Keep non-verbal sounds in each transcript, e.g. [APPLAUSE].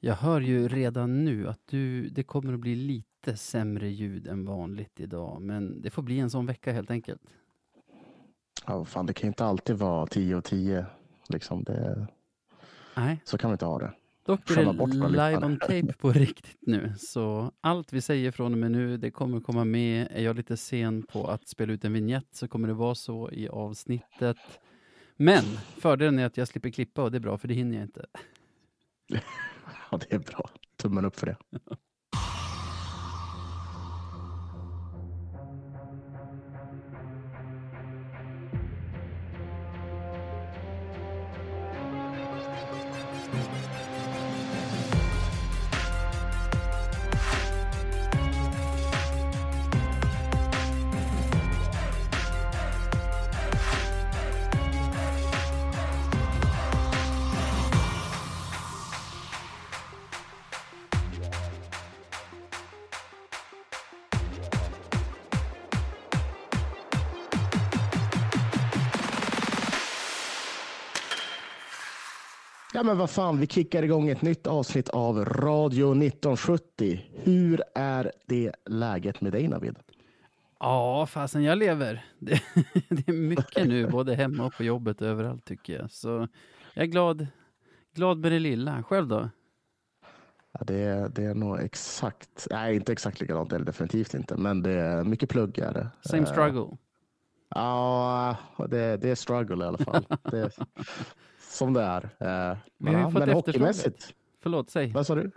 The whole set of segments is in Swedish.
Jag hör ju redan nu att du, det kommer att bli lite sämre ljud än vanligt idag, men det får bli en sån vecka helt enkelt. Ja, fan, det kan inte alltid vara 10 och 10. Liksom det, Nej, så kan vi inte ha det. dock är det live on tape på riktigt nu, så allt vi säger från och med nu, det kommer komma med. Är jag lite sen på att spela ut en vignett så kommer det vara så i avsnittet. Men fördelen är att jag slipper klippa och det är bra, för det hinner jag inte. [LAUGHS] Ja, det är bra. Tummen upp för det. [LAUGHS] men vad fan, vi kickar igång ett nytt avsnitt av Radio 1970. Hur är det läget med dig, Navid? Ja, fasen jag lever. [LAUGHS] Det, det är mycket nu, både hemma och på jobbet överallt tycker jag. Så jag är glad, glad med det lilla. Själv då? Ja, det, är, det är nog exakt, nej inte exakt likadant, det definitivt inte, men det är mycket plugg är det. Same Eh, struggle. Ja, det, det är struggle i alla fall. Det som det är. Eh, ju ja, men hockeymässigt, Förlåt, säg. vad sa du?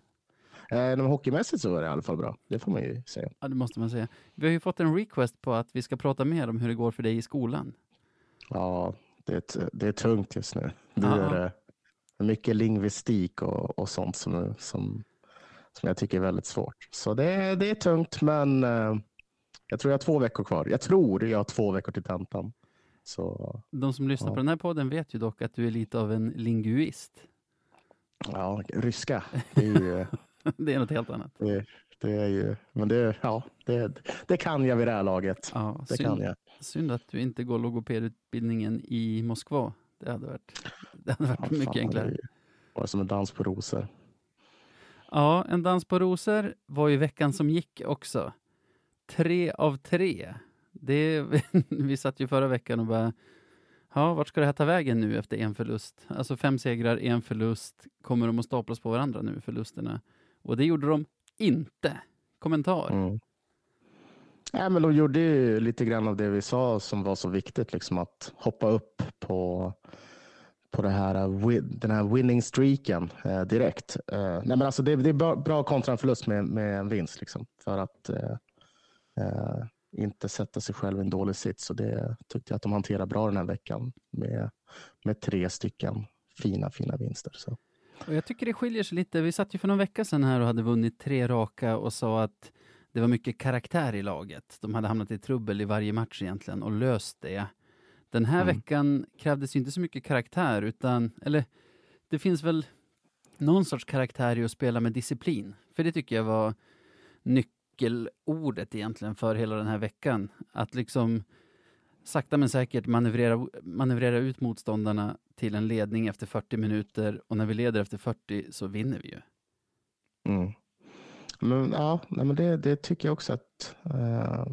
Eh, men hockeymässigt så är det i alla fall bra. Det får man ju säga. Ja, det måste man säga. Vi har ju fått en request på att vi ska prata mer om hur det går för dig i skolan. Ja, det det är tungt just nu. Det är eh, mycket lingvistik och, och sånt som, som, som jag tycker är väldigt svårt. Så det, det är tungt, men eh, jag tror jag har två veckor kvar. Jag tror jag har två veckor till tentan. Så De som lyssnar Ja. på den här podden vet ju dock att du är lite av en linguist. ja, ryska, [LAUGHS] det är ju, det är något helt annat. det, det är ju, men det, ja, det, det kan jag vid det här laget. Ja, Det kan synd, jag. synd att du inte går logopedutbildningen i Moskva. Det hade varit, det hade varit Ja, mycket fan, det enklare. ju bara som en dans på rosor. Ja, En dans på rosor var ju veckan som gick också. Tre av tre. Det, [LAUGHS] vi satt ju förra veckan och bara, ja, vart ska det här ta vägen nu efter en förlust? Alltså fem segrar, en förlust. Kommer de att staplas på varandra nu, förlusterna? Och det gjorde de inte. Kommentar. Mm. Ja, men de gjorde ju lite grann av det vi sa som var så viktigt, liksom att hoppa upp på, på det här, eh, den här winning streaken eh, direkt. Eh, nej, men alltså det, det är bra, bra kontra en förlust med, med en vinst, liksom, för att eh, eh, inte sätta sig själv i en dålig sits. Så det tyckte jag att de hanterade bra den här veckan med, med tre stycken fina, fina vinster. Så. Och jag tycker det skiljer sig lite. Vi satt ju för någon vecka sedan här och hade vunnit tre raka och sa att det var mycket karaktär i laget. De hade hamnat i trubbel i varje match egentligen och löst det. Den här Mm. veckan krävdes inte så mycket karaktär utan, eller det finns väl någon sorts karaktär i att spela med disciplin. För det tycker jag var nyckelordet egentligen för hela den här veckan. Att liksom sakta men säkert manövrera, manövrera ut motståndarna till en ledning efter 40 minuter och när vi leder efter 40 så vinner vi ju. Mm. Men, ja, men det, det tycker jag också att eh,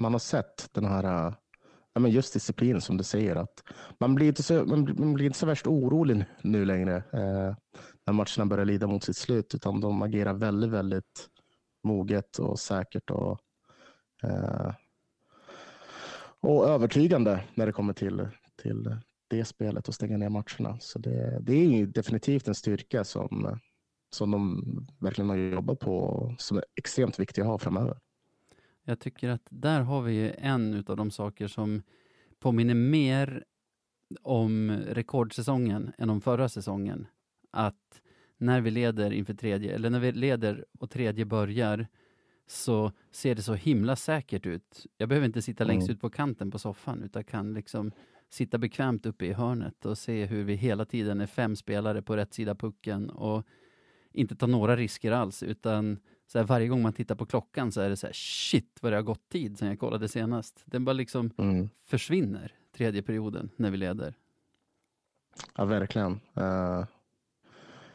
man har sett den här eh, ja, men just disciplinen som du säger. att Man blir inte så, man, blir- man blir inte så värst orolig nu, nu längre eh, när matcherna börjar lida mot sitt slut, utan de agerar väldigt, väldigt moget och säkert och, eh, och övertygande när det kommer till, till det spelet och stänga ner matcherna. Så det, det är ju definitivt en styrka som som de verkligen har jobbat på och som är extremt viktig att ha framöver. Jag tycker att där har vi en av de saker som påminner mer om rekordsäsongen än om förra säsongen. Att när vi leder inför tredje, eller när vi leder och tredje börjar, så ser det så himla säkert ut. Jag behöver inte sitta längst Mm. ut på kanten på soffan, utan kan liksom sitta bekvämt uppe i hörnet och se hur vi hela tiden är fem spelare på rätt sida pucken och inte ta några risker alls, utan så här, varje gång man tittar på klockan så är det så här, shit vad det har gått tid sedan jag kollade senast. Den bara liksom Mm. försvinner, tredje perioden, när vi leder. Ja, verkligen. Uh,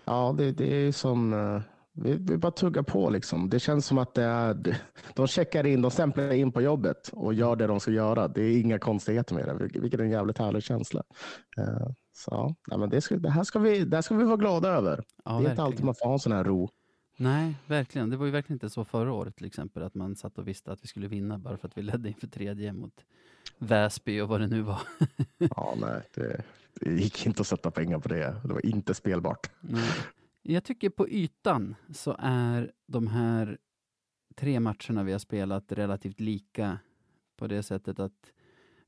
ja, det, det är som eh, vi, vi bara tuggar på liksom. Det känns som att det är, [LAUGHS] de checkar in, de stämplar in på jobbet och gör det de ska göra. Det är inga konstigheter med det, vilket är en jävligt härlig känsla. Uh, så ja, men det, ska, det, här ska vi, det här ska vi vara glada över. Ja, det är verkligen. inte alltid man får ha en sån här ro. Nej, verkligen. Det var ju verkligen inte så förra året till exempel, att man satt och visste att vi skulle vinna bara för att vi ledde inför tredje mot Väsby och vad det nu var. [LAUGHS] ja, nej, det, det gick inte att sätta pengar på det. Det var inte spelbart. Nej. Jag tycker på ytan så är de här tre matcherna vi har spelat relativt lika på det sättet att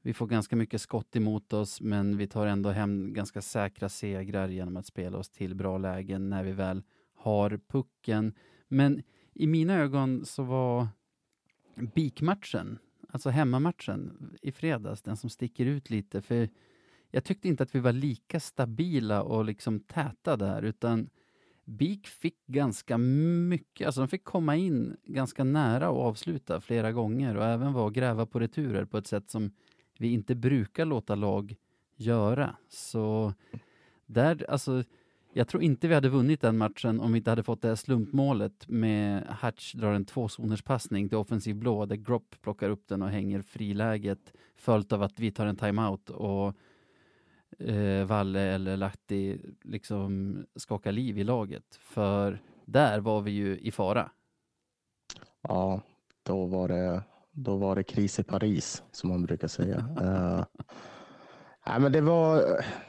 vi får ganska mycket skott emot oss, men vi tar ändå hem ganska säkra segrar genom att spela oss till bra lägen när vi väl har pucken. Men i mina ögon så var BIK-matchen, alltså hemmamatchen i fredags, den som sticker ut lite. För jag tyckte inte att vi var lika stabila och liksom täta där, utan BIK fick ganska mycket, alltså de fick komma in ganska nära och avsluta flera gånger och även vara och gräva på returer på ett sätt som vi inte brukar låta lag göra. Så där, alltså, jag tror inte vi hade vunnit den matchen om vi inte hade fått det här slumpmålet med Hatch drar en tvåzonerspassning till offensiv blå där Gropp plockar upp den och hänger friläget följt av att vi tar en timeout och eh, Valle eller Lahti liksom skakar liv i laget. För där var vi ju i fara. Ja, då var det, då var det kris i Paris som man brukar säga. uh, [LAUGHS] nej, men det var,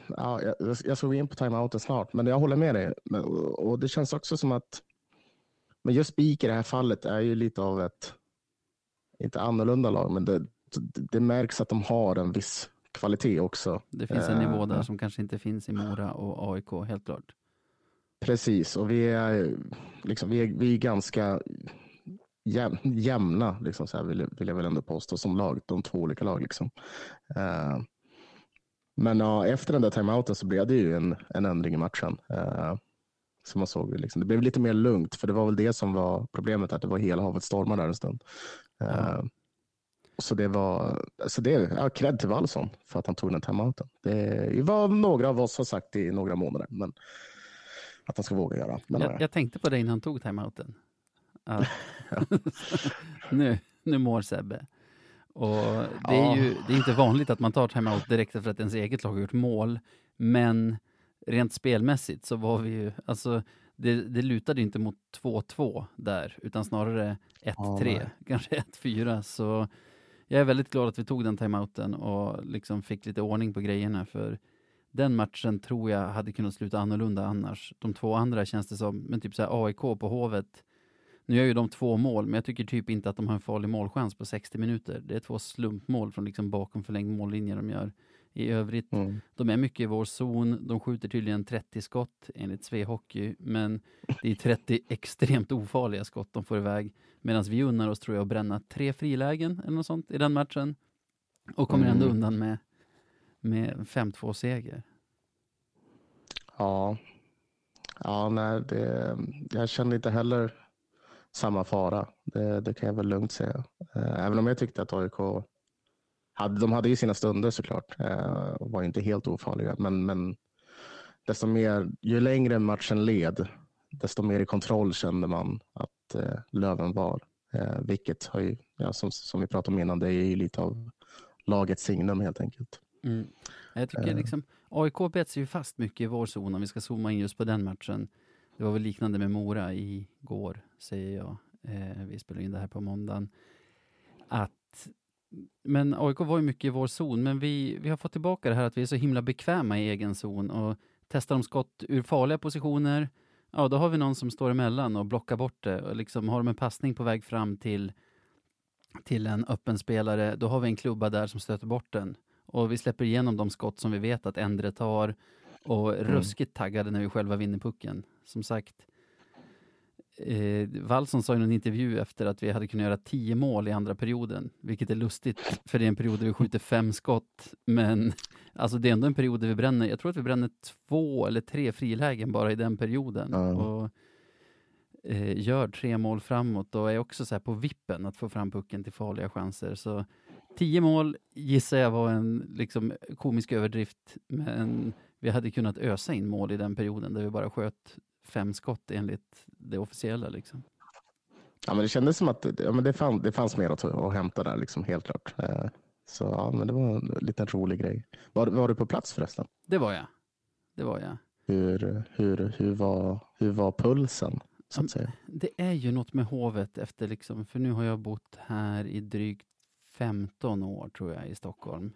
ja, jag, jag ska gå in på timeouten snart, men jag håller med dig. Men, och det känns också som att men just BIK i det här fallet är ju lite av ett, inte annorlunda lag, men det, det märks att de har en viss kvalitet också. Det finns en nivå där eh, som kanske inte finns i Mora och AIK, helt klart. Precis, och vi är, liksom, vi är, vi är ganska jäm, jämna, liksom, så här, vill, vill jag väl ändå påstå, som lag. De två olika lag. Liksom. Uh, men uh, efter den där timeouten så blev det ju en, en ändring i matchen. Uh, som man såg. Liksom. Det blev lite mer lugnt, för det var väl det som var problemet, att det var hela havet stormar där en stund. Uh, så det var, alltså det, ja, cred till Wallson för att han tog den timeouten. Det var några av oss har sagt i några månader, men att han ska våga göra. Jag, jag tänkte på det innan han tog timeouten. Att, [LAUGHS] [LAUGHS] nu, nu mår Sebbe. Och det är ju det är inte vanligt att man tar timeout direkt för att ens eget lag har gjort mål, men rent spelmässigt så var vi ju, alltså det, det lutade inte mot 2-2 där, utan snarare 1-3, ja, kanske 1-4. Så jag är väldigt glad att vi tog den timeouten och liksom fick lite ordning på grejerna för den matchen tror jag hade kunnat sluta annorlunda annars. De två andra känns det som, men typ så här AIK på Hovet. Nu gör ju de två mål, men jag tycker typ inte att de har en farlig målchans på 60 minuter. Det är två slumpmål från liksom bakom förlängd mållinje de gör. I övrigt, mm. de är mycket i vår zon. De skjuter tydligen 30 skott enligt Sve Hockey, men det är 30 [LAUGHS] extremt ofarliga skott de får iväg. Medan vi unnar oss, tror jag, att bränna tre frilägen eller något sånt i den matchen. Och kommer mm. ändå undan med, med 5-2 seger. Ja, ja nej, det, jag kände inte heller samma fara. Det, det kan jag väl lugnt säga. Eh, även om jag tyckte att AIK hade, de hade ju sina stunder såklart eh, och var inte helt ofarliga. Men, men desto mer, ju längre matchen led, desto mer i kontroll kände man att eh, Löven var. Eh, vilket har ju, ja, som, som vi pratade om innan, det är ju lite av lagets signum helt enkelt. Mm. Jag tycker eh. liksom, AIK bet sig ju fast mycket i vår zon om vi ska zooma in just på den matchen. Det var väl liknande med Mora igår, säger jag. Eh, vi spelar in det här på måndagen. Att, men AIK var ju mycket i vår zon, men vi, vi har fått tillbaka det här att vi är så himla bekväma i egen zon och testar de skott ur farliga positioner, ja då har vi någon som står emellan och blockar bort det och liksom har de en passning på väg fram till, till en öppen spelare, då har vi en klubba där som stöter bort den. Och vi släpper igenom de skott som vi vet att Endre tar och mm. ruskigt taggade när vi själva vinner pucken. Som sagt, eh, Wallson sa i någon intervju efter att vi hade kunnat göra tio mål i andra perioden, vilket är lustigt, för det är en period där vi skjuter fem skott, men alltså det är ändå en period där vi bränner, jag tror att vi bränner två eller tre frilägen bara i den perioden. Mm. Och eh, gör tre mål framåt och är också så på vippen att få fram pucken till farliga chanser. Så tio mål gissar jag var en liksom, komisk överdrift, men vi hade kunnat ösa in mål i den perioden där vi bara sköt fem skott enligt det officiella. Liksom. Ja, men det kändes som att ja, men det, fann, det fanns mer att, att hämta där, liksom, helt klart. Eh, så ja, men det var en liten rolig grej. Var, var du på plats förresten? Det var jag. Det var jag. Hur, hur, hur, var, hur var pulsen? Så att säga? Det är ju något med hovet efter liksom, för nu har jag bott här i drygt 15 år tror jag i Stockholm.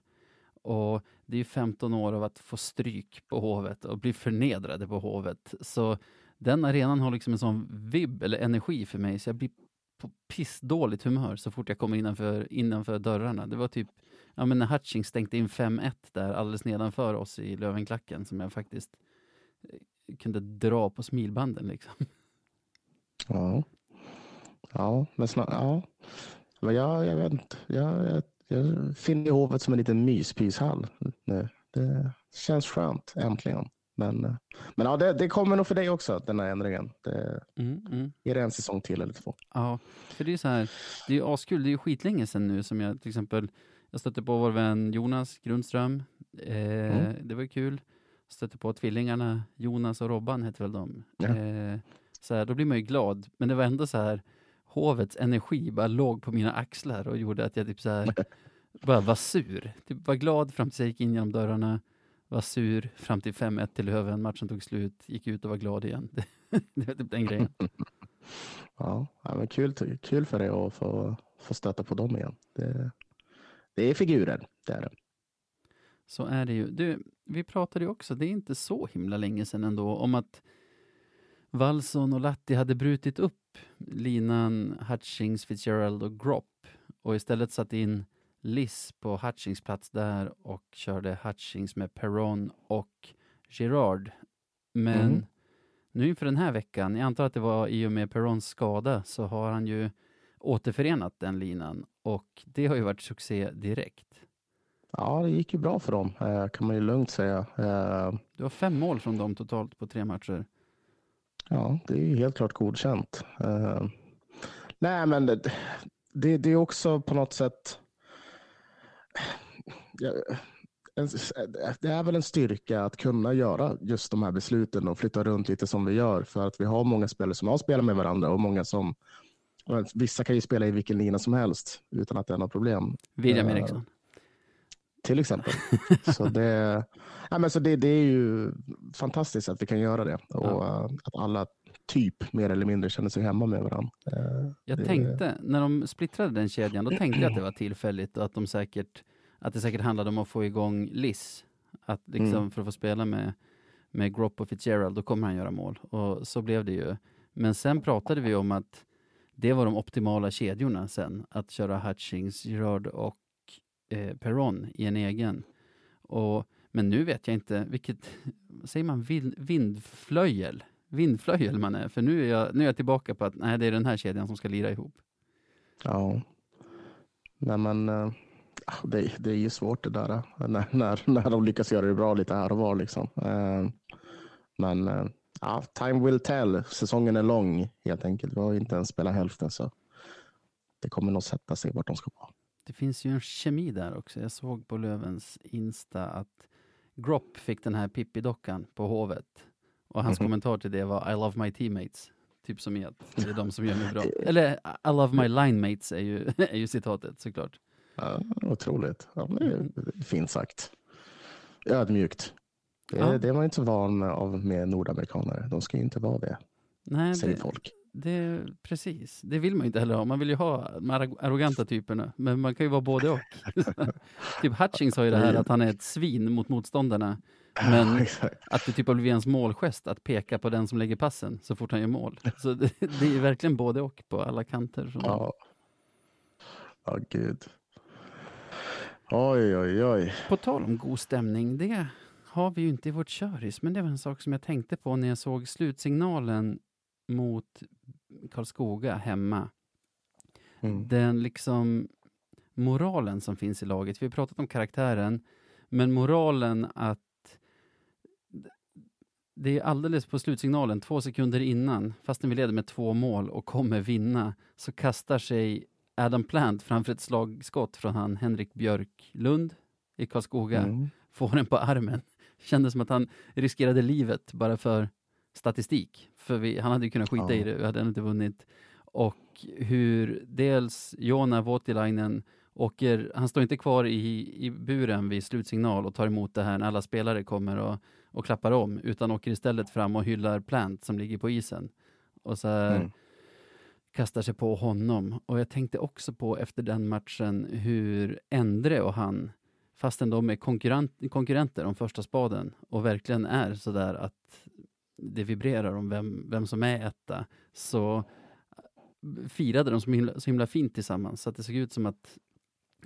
Och det är ju 15 år av att få stryk på Hovet och bli förnedrade på Hovet. Så den arenan har liksom en sån vibb eller energi för mig så jag blir på pissdåligt humör så fort jag kommer innanför, innanför dörrarna. Det var typ ja, men när Hutching stängde in 5-1 där alldeles nedanför oss i Lövenklacken som jag faktiskt eh, kunde dra på smilbanden liksom. Ja. Ja, men snart, ja. Men jag, jag vet inte. Jag, jag, jag finner hovet som en liten myspyshall nu. Det känns skönt, äntligen. Men, men ja, det, det kommer nog för dig också, den här ändringen. Det, mm, mm. Är det en säsong till eller två? Ja, för det är så här, det är ju askul. Det är ju skitlänge sedan nu som jag till exempel, jag stötte på vår vän Jonas Grundström. Eh, mm. Det var ju kul. Stötte på tvillingarna, Jonas och Robban hette väl de. Ja. Eh, så här, då blir man ju glad, men det var ändå så här, hovets energi bara låg på mina axlar och gjorde att jag typ så här, [LAUGHS] bara var sur. Typ var glad fram tills jag gick in genom dörrarna, var sur fram till 5-1 till Löven, matchen tog slut, gick ut och var glad igen. [LAUGHS] det var typ den grejen. [LAUGHS] Ja, men kul, kul för dig att få, få stöta på dem igen. Det, det är figurer, det är det. Så är det ju. Du, vi pratade ju också, det är inte så himla länge sedan ändå, om att Wallson och Latti hade brutit upp linan Hutchings, Fitzgerald och Gropp och istället satt in Liss på Hutchings plats där och körde Hutchings med Perron och Girard. Men mm. nu inför den här veckan, jag antar att det var i och med Perrons skada, så har han ju återförenat den linan och det har ju varit succé direkt. Ja, det gick ju bra för dem, eh, kan man ju lugnt säga. Eh, du har fem mål från dem totalt på tre matcher. Ja, det är ju helt klart godkänt. Uh, nej, men det, det, det, är också på något sätt... Det är väl en styrka att kunna göra just de här besluten och flytta runt lite som vi gör. För att vi har många spelare som har spelat med varandra och många som... Vissa kan ju spela i vilken lina som helst utan att det är något problem. William uh, Eriksson. Till exempel. [LAUGHS] så det, ja, men så det, det är ju fantastiskt att vi kan göra det och ja. uh, att alla typ mer eller mindre känner sig hemma med varandra. Uh, jag det, tänkte, när de splittrade den kedjan, då tänkte jag att det var tillfälligt och att, de säkert, att det säkert handlade om att få igång Liss. Att liksom mm. för att få spela med, med Gropp och Fitzgerald, då kommer han göra mål. Och så blev det ju. Men sen pratade vi om att det var de optimala kedjorna sen. Att köra Hutchings, Gerard och eh, Perron i en egen. Och, men nu vet jag inte, vilket, säger man vind, vindflöjel? Vindflöjel man är, för nu är, jag, nu är jag tillbaka på att nej, det är den här kedjan som ska lira ihop. Ja, nej men uh, det, det är ju svårt det där uh, när, när, när de lyckas göra det bra lite här och var liksom. Uh, men ja, time will tell. Säsongen är lång helt enkelt. Vi har inte ens spelat hälften så det kommer nog sätta sig vart de ska vara. Det finns ju en kemi där också. Jag såg på Lövens Insta att Gropp fick den här Pippi-dockan på Hovet. Och hans mm -hmm. kommentar till det var I love my teammates. Typ som i att det är de som gör mig bra. [LAUGHS] Eller I love my line mates är ju, [LAUGHS] är ju citatet såklart. Ja, otroligt. Ja, det är mm. fint sagt. Ödmjukt. Det, ja. det är man inte så van av med nordamerikaner. De ska ju inte vara det, Nej, säger det, folk det, precis. Det vill man inte heller ha. Man vill ju ha de arroganta typerna, men man kan ju vara både och. [LAUGHS] typ Hutchings har ju det här att han är ett svin mot motståndarna, men att det typ har blivit ens målgest att peka på den som lägger passen så fort han gör mål. Så det, det är verkligen både och på alla kanter. Ja, ja gud. Oj, oj, oj. På tal om god stämning, det har vi ju inte i vårt köris, men det var en sak som jag tänkte på när jag såg slutsignalen mot Karlskoga hemma. Mm. Den liksom moralen som finns i laget. Vi har pratat om karaktären, men moralen att det är alldeles på slutsignalen, två sekunder innan, fastän vi leder med två mål och kommer vinna, så kastar sig Adam Plant framför ett slagskott från han Henrik Björklund i Karlskoga, mm. får den på armen. Kändes som att han riskerade livet bara för statistik. För vi, han hade ju kunnat skita Ja. i det, vi hade ändå inte vunnit. Och hur dels Jona Voutilainen åker, han står inte kvar i, i buren vid slutsignal och tar emot det här när alla spelare kommer och, och klappar om, utan åker istället fram och hyllar Plant som ligger på isen. Och så här, Mm kastar sig på honom. Och jag tänkte också på efter den matchen hur Endre och han, fastän de är konkurrent, konkurrenter om första spaden och verkligen är sådär att det vibrerar om vem, vem som är etta, så eh, firade de så himla, så himla fint tillsammans. Så att det såg ut som att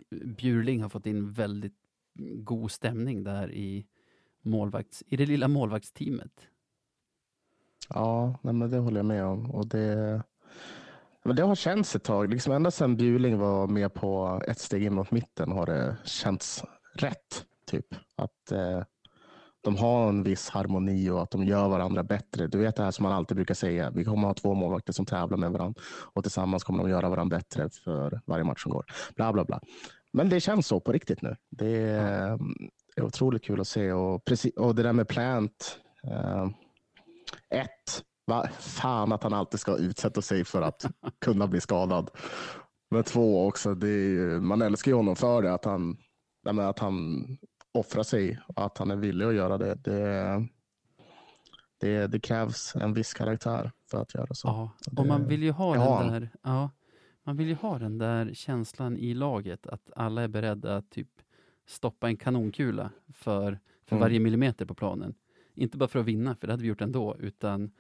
Bjurling har fått in väldigt god stämning där i, målvakts, i det lilla målvaktsteamet. Ja, nej, men det håller jag med om. Och det, men det har känts ett tag. Liksom ända sedan Bjuling var med på ett steg in mot mitten har det känts rätt. Typ. Att eh, de har en viss harmoni och att de gör varandra bättre. Du vet det här som man alltid brukar säga. Vi kommer ha två målvakter som tävlar med varandra och tillsammans kommer de göra varandra bättre för varje match som går. Bla, bla, bla. Men det känns så på riktigt nu. Det är, är otroligt kul att se. Och, precis, och det där med Plant. Eh, ett, va, fan att han alltid ska utsätta sig för att kunna bli skadad. Men två också, det är, man älskar ju honom för det. Att han, nej, att han offrar sig och att han är villig att göra det. Det, det, det krävs en viss karaktär för att göra så. Ja, och man vill ju ha har den där, ja, man vill ju ha den där känslan i laget att alla är beredda att typ stoppa en kanonkula för, för Mm. varje millimeter på planen. Inte bara för att vinna, för det hade vi gjort ändå, utan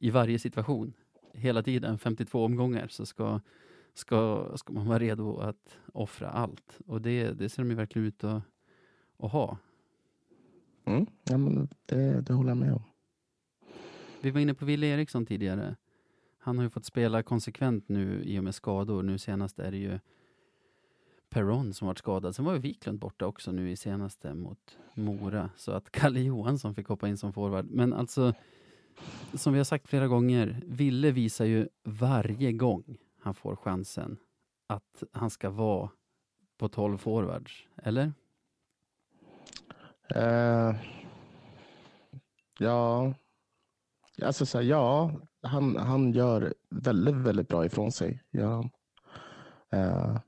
i varje situation, hela tiden, 52 omgångar, så ska, ska, ska man vara redo att offra allt. Och det, det ser de ju verkligen ut att, att ha. Mm, ja, men det, det håller jag med om. Vi var inne på Wille Eriksson tidigare. Han har ju fått spela konsekvent nu i och med skador. Nu senast är det ju Perron som varit skadad. Sen var ju Wiklund borta också nu i senaste mot Mora. Så att Kalle Johansson fick hoppa in som forward. Men alltså, som vi har sagt flera gånger, Ville visar ju varje gång han får chansen att han ska vara på 12 forwards. Eller? Uh, ja, alltså så här, ja, han, han gör väldigt, väldigt bra ifrån sig. Ja. Uh, eh,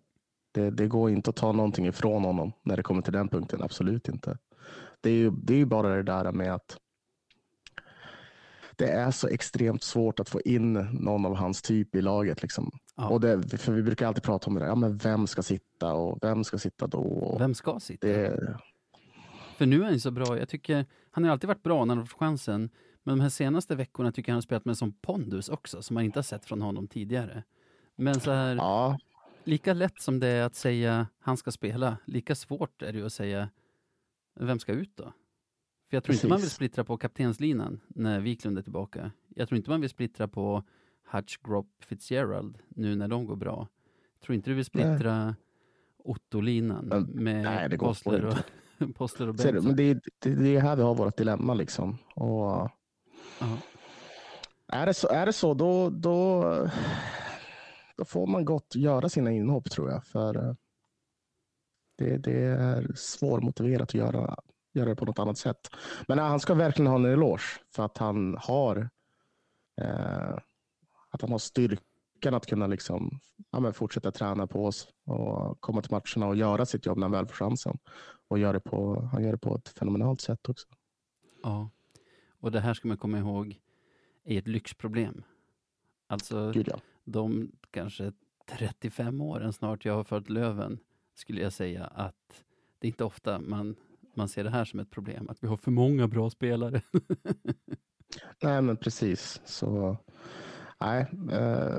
det, det går inte att ta någonting ifrån honom när det kommer till den punkten. Absolut inte. Det är ju, det är ju bara det där med att det är så extremt svårt att få in någon av hans typ i laget. Liksom. Ja. Och det, för vi brukar alltid prata om det där. Ja, men vem ska sitta och vem ska sitta då? Vem ska sitta? det, För nu är han så bra. Jag tycker, han har alltid varit bra när han har fått chansen. Men de här senaste veckorna tycker jag han har spelat med som pondus också, som man inte har sett från honom tidigare. Men så här, ja, lika lätt som det är att säga han ska spela, lika svårt är det att säga vem ska ut då? För jag tror inte man vill Precis. splittra på kaptenslinan när Wiklund är tillbaka. Jag tror inte man vill splittra på Hutch, Grop, Fitzgerald nu när de går bra. Jag tror inte du vill splittra Otto-linan med nej, det går Postler och, [LAUGHS] inte. Postler och Bengtsson. men det, det, det är här vi har vårt dilemma. Liksom. Och är, det så, är det så, då, då, då får man gott göra sina inhopp tror jag. För eh, det, det är svårmotiverat att göra, göra det på något annat sätt. Men nej, han ska verkligen ha en eloge för att han har eh, att han har styrkan att kunna liksom, ja, fortsätta träna på oss och komma till matcherna och göra sitt jobb när han väl får chansen. Och gör det på, han gör det på ett fenomenalt sätt också. Ja, och det här ska man komma ihåg är ett lyxproblem. Alltså Gud ja. de kanske 35 åren snart jag har följt Löven skulle jag säga att det är inte ofta man, man ser det här som ett problem, att vi har för många bra spelare. [LAUGHS] Nej, men precis. Så, nej. Eh,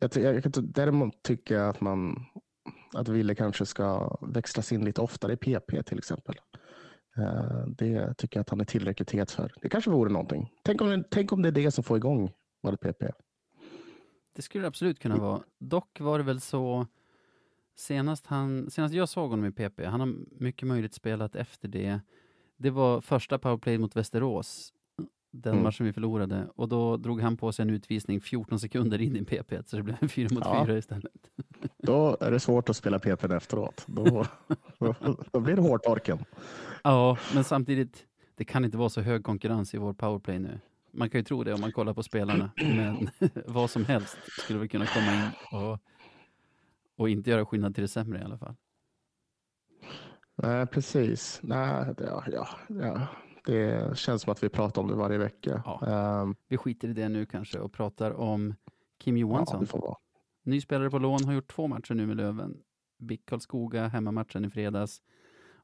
jag, jag, ty- däremot tycker jag att man att Ville kanske ska växlas in lite oftare i PP till exempel. Eh, det tycker jag att han är tillräckligt het för. Det kanske vore någonting. Tänk om, det- tänk om det är det som får igång vårt PP. Det skulle det absolut kunna vara. Dock var det väl så senast, han, senast jag såg honom i PP, han har mycket möjligt spelat efter det. Det var första powerplay mot Västerås, den Mm. matchen vi förlorade, och då drog han på sig en utvisning 14 sekunder in i PP, så det blev en [LAUGHS] fyra mot Ja. fyra istället. [LAUGHS] Då är det svårt att spela PP efteråt. Då, [LAUGHS] då, då blir det hårtorken. Ja, men samtidigt, det kan inte vara så hög konkurrens i vår powerplay nu. Man kan ju tro det om man kollar på spelarna, men [CLEARS THROAT] vad som helst skulle väl kunna komma in och, och inte göra skillnad till det sämre i alla fall. Nej, precis. Nej, det, ja, ja, ja. det känns som att vi pratar om det varje vecka. Ja. Ehm, Vi skiter i det nu kanske och pratar om Kim ja, Johansson. vara. Ny spelare på lån, har gjort två matcher nu med Löven. BIK Karlskoga, hemmamatchen i fredags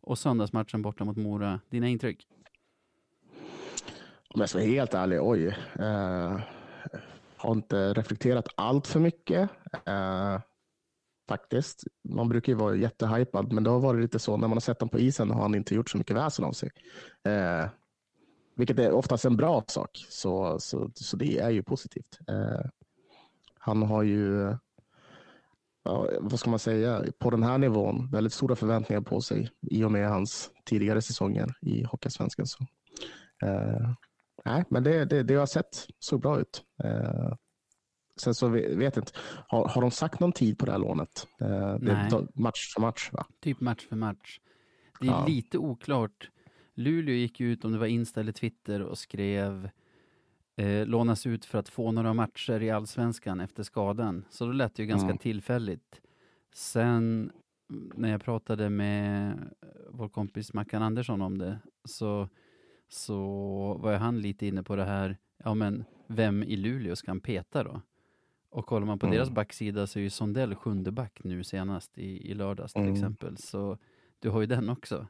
och söndagsmatchen borta mot Mora. Dina intryck? Om jag ska vara helt ärlig, oj. Eh, har inte reflekterat allt för mycket. Eh, faktiskt. Man brukar ju vara jättehypad, men det har varit lite så när man har sett honom på isen har han inte gjort så mycket väsen av sig. Eh, vilket är oftast en bra sak, så, så, så det är ju positivt. Eh, han har ju, ja, vad ska man säga, på den här nivån väldigt stora förväntningar på sig i och med hans tidigare säsonger i hockeysvenskan. Så, eh, nej, men det, det, det jag har sett såg bra ut. Eh, sen så vet jag inte, har, har de sagt någon tid på det här lånet? Eh, det är match för match va? Typ match för match. Det är Ja. lite oklart. Luleå gick ut, om det var Insta eller Twitter, och skrev eh, lånas ut för att få några matcher i allsvenskan efter skadan. Så då lät det ju ganska Mm. tillfälligt. Sen när jag pratade med eh, vår kompis Mackan Andersson om det så, så var han lite inne på det här, ja men vem i Luleå ska han peta då? Och kollar man på Mm. deras backsida så är ju Sondell sjunde back nu senast i, i lördags till Mm. exempel. Så du har ju den också.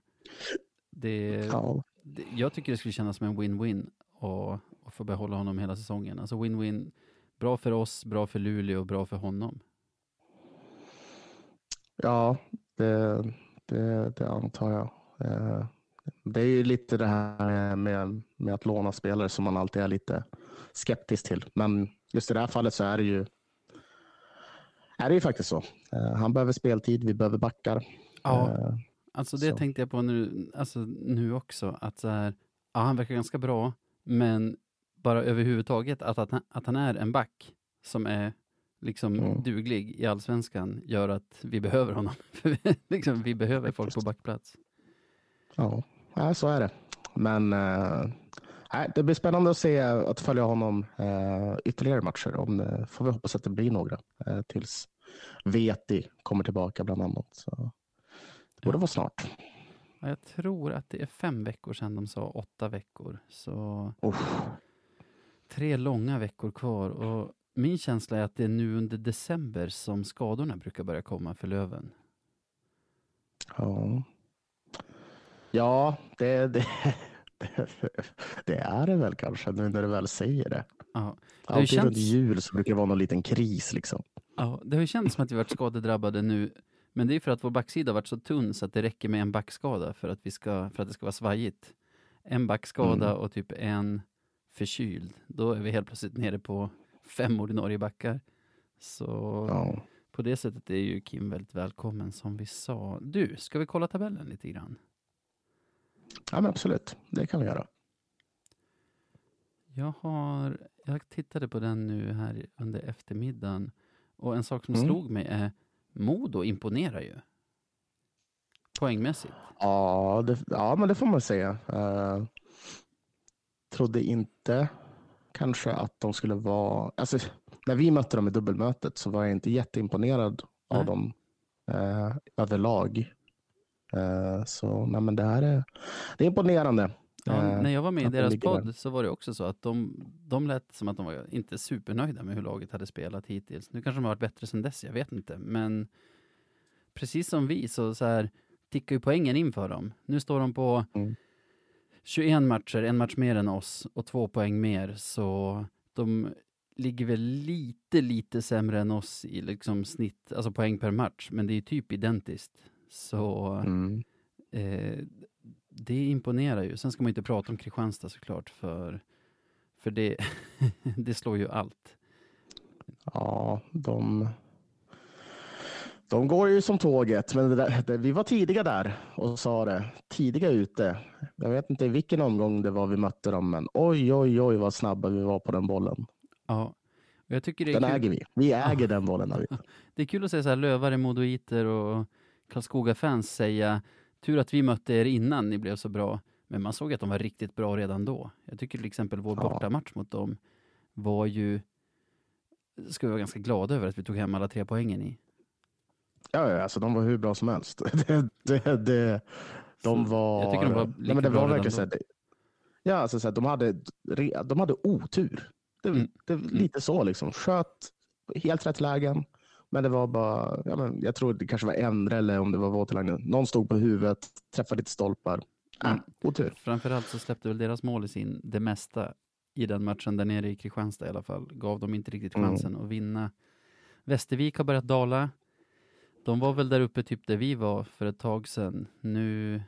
Det, Ja. det, jag tycker det skulle kännas som en win-win och, och få behålla honom hela säsongen. Alltså win-win, bra för oss, bra för Luleå och bra för honom. Ja, det, det, det antar jag. Eh, Det är ju lite det här med, med att låna spelare som man alltid är lite skeptisk till. Men just i det här fallet så är det ju, är det ju faktiskt så. Eh, Han behöver speltid, vi behöver backar. Ja. Eh, Alltså det Så. tänkte jag på nu, alltså nu också, att så här, ja, han verkar ganska bra, men bara överhuvudtaget att, att, han, att han är en back som är liksom Mm. duglig i allsvenskan gör att vi behöver honom. [LAUGHS] Liksom, vi behöver folk på backplats. Ja, så är det. Men eh, det blir spännande att se att följa honom eh, ytterligare matcher. Om det, får vi hoppas att det blir några eh, tills Veti kommer tillbaka bland annat. Så det borde vara snart. Ja, jag tror att det är fem veckor sedan de sa åtta veckor, så Uff. tre långa veckor kvar. Och min känsla är att det är nu under december som skadorna brukar börja komma för Löven. Ja, ja det, det, det, [LAUGHS] det är det väl kanske nu när du väl säger det. Ja, ju Alltid runt känts- jul så brukar det vara någon liten kris. Liksom. Ja, det har ju känts som att vi varit skadedrabbade nu, men det är för att vår backsida har varit så tunn så att det räcker med en backskada för att, vi ska, för att det ska vara svajigt. En backskada Mm. och typ en förkyld. Då är vi helt plötsligt nere på fem ordinarie backar. Så Ja. på det sättet är ju Kim väldigt välkommen som vi sa. Du, ska vi kolla tabellen lite grann? Ja, men absolut. Det kan vi göra. Jag har, jag tittade på den nu här under eftermiddagen och en sak som Mm. slog mig är Modo imponerar ju. Poängmässigt. Ja, det, ja, men det får man säga. Uh, trodde inte kanske att de skulle vara... Alltså, när vi mötte dem i dubbelmötet så var jag inte jätteimponerad av Nej. dem uh, överlag. Uh, så nej, men det här är, det är imponerande. Ja, Eh, när jag var med i deras där. podd så var det också så att de, de lät som att de var inte supernöjda med hur laget hade spelat hittills. Nu kanske de har varit bättre sedan dess, jag vet inte. Men precis som vi så, så här, tickar ju poängen in för dem. Nu står de på Mm. 21 matcher, en match mer än oss och två poäng mer. Så de ligger väl lite, lite sämre än oss i liksom snitt, alltså poäng per match. Men det är ju typ identiskt. Så Mm. Eh, det imponerar ju. Sen ska man inte prata om Kristianstad såklart, för, för det, [LAUGHS] det slår ju allt. Ja, de, de går ju som tåget. Men det där, det, vi var tidiga där och sa det. Tidiga ute. Jag vet inte i vilken omgång det var vi mötte dem, men oj, oj, oj vad snabba vi var på den bollen. Ja. Och jag tycker det är, Den kul, äger vi. Vi äger den bollen. [LAUGHS] Det är kul att säga så här, lövare, modoiter och Karlskoga-fans säga tur att vi mötte er innan ni blev så bra. Men man såg att de var riktigt bra redan då. Jag tycker till exempel vår Ja. bortamatch mot dem var ju, ska vi vara ganska glada över att vi tog hem alla tre poängen i. Ja, ja, alltså de var hur bra som helst. [LAUGHS] Det, det, det, de Så var... jag tycker de var Nej, lika men det bra var redan verkligen här, då. Ja, alltså så här, de, hade, de hade otur. Det, Mm. det, lite så liksom. Sköt helt rätt lägen. Men det var bara, ja, men jag tror det kanske var Endre eller om det var Voutilainen. Någon stod på huvudet, träffade lite stolpar. Mm. otur. Framförallt så släppte väl deras mål i sin det mesta i den matchen där nere i Kristianstad i alla fall. Gav dem inte riktigt Mm. chansen att vinna. Västervik har börjat dala. De var väl där uppe typ där vi var för ett tag sedan. Nu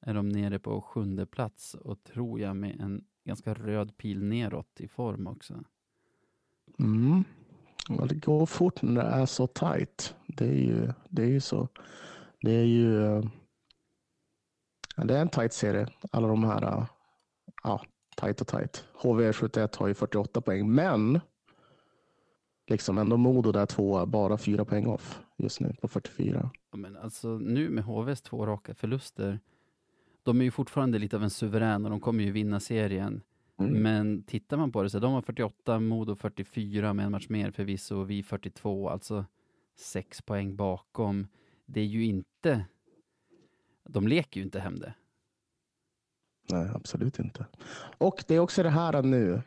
är de nere på sjunde plats och tror jag med en ganska röd pil neråt i form också. Mm. Ja, det går fort när det är så tajt. Det är ju, det är ju så. Det är ju eh, ja, det är en tajt serie. Alla de här, eh, ja, tajt och tajt. HV71 har ju 48 poäng, men liksom ändå Modo där två, bara fyra poäng off just nu på 44. Ja, Men alltså nu med HVs två raka förluster, de är ju fortfarande lite av en suverän och de kommer ju vinna serien. Mm. Men tittar man på det så de har 48, Modo 44 med en match mer förvisso, och vi 42, alltså sex poäng bakom. Det är ju inte, de leker ju inte hem det. Nej, absolut inte. Och det är också det här nu.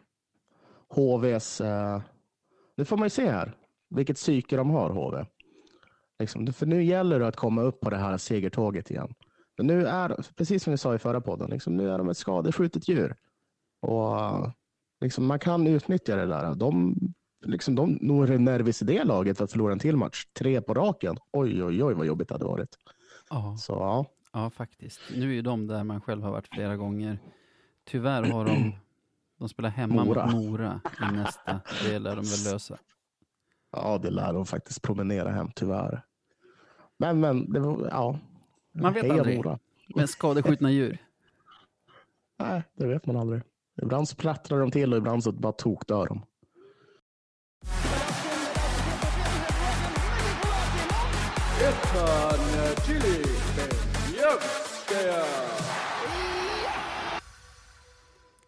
HVs, eh, nu får man ju se här vilket psyke de har HV. Liksom, för nu gäller det att komma upp på det här segertåget igen. För nu är, precis som vi sa i förra podden, liksom, nu är de ett skadeskjutet djur. Och liksom, man kan utnyttja det där. De, liksom, de nog är nervis i det laget att förlora en till match. Tre på raken. Oj, oj, oj vad jobbigt det hade varit. Ja. Så ja, Ja, faktiskt. Nu är ju de där man själv har varit flera gånger. Tyvärr har de, [CLEARS THROAT] de spelar hemma Mora. mot Mora i nästa. Det lär de väl lösa. Ja, det lär de faktiskt promenera hem tyvärr. Men, men, det var, ja. Man vet Heja aldrig. Mora. Men skadeskjutna djur. [LAUGHS] Nej, det vet man aldrig. Ibland sprattlar de till och ibland så bara tokdör de. Benjamskaya.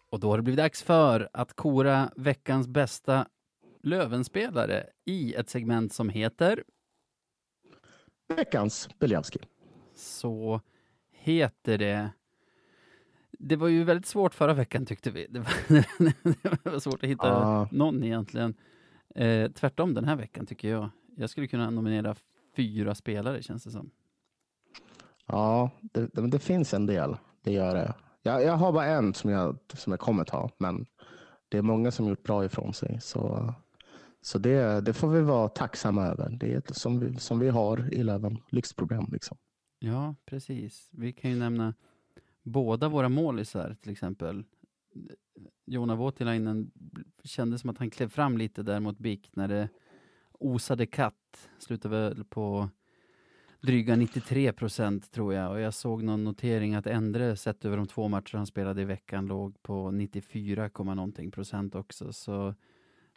Och då har det blivit dags för att kora veckans bästa Lövenspelare i ett segment som heter Veckans Beljavski. Så heter det Det var ju väldigt svårt förra veckan tyckte vi. Det var, [LAUGHS] det var svårt att hitta Ja. någon egentligen. Eh, tvärtom den här veckan tycker jag. Jag skulle kunna nominera fyra spelare känns det som. Ja, det, det, det finns en del. Det gör det. Jag, jag har bara en som jag, som jag kommer ta, men det är många som gjort bra ifrån sig. Så, så det, det får vi vara tacksamma över. Det är ett som vi, som vi har i Löven. Lyxproblem liksom. Ja, precis. Vi kan ju nämna båda våra målisar till exempel. Jona Voutilainen kändes som att han klev fram lite där mot BIK när det osade katt. Slutade väl på dryga 93 procent tror jag. Och jag såg någon notering att Endre sett över de två matcher han spelade i veckan låg på 94, någonting procent också. Så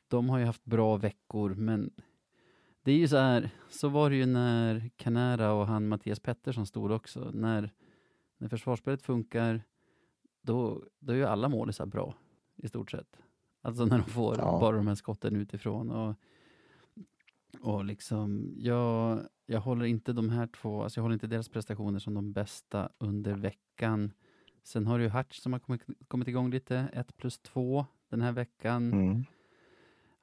de har ju haft bra veckor, men det är ju så här, så var det ju när Canara och han Mattias Pettersson stod också. När, när försvarsspelet funkar, då, då är ju alla målisar bra i stort sett. Alltså när de får Ja. bara de här skotten utifrån. Och, och liksom, jag, jag håller inte de här två, alltså jag håller inte deras prestationer som de bästa under veckan. Sen har du ju Hatch som har kommit, kommit igång lite, 1 plus 2 den här veckan. Mm.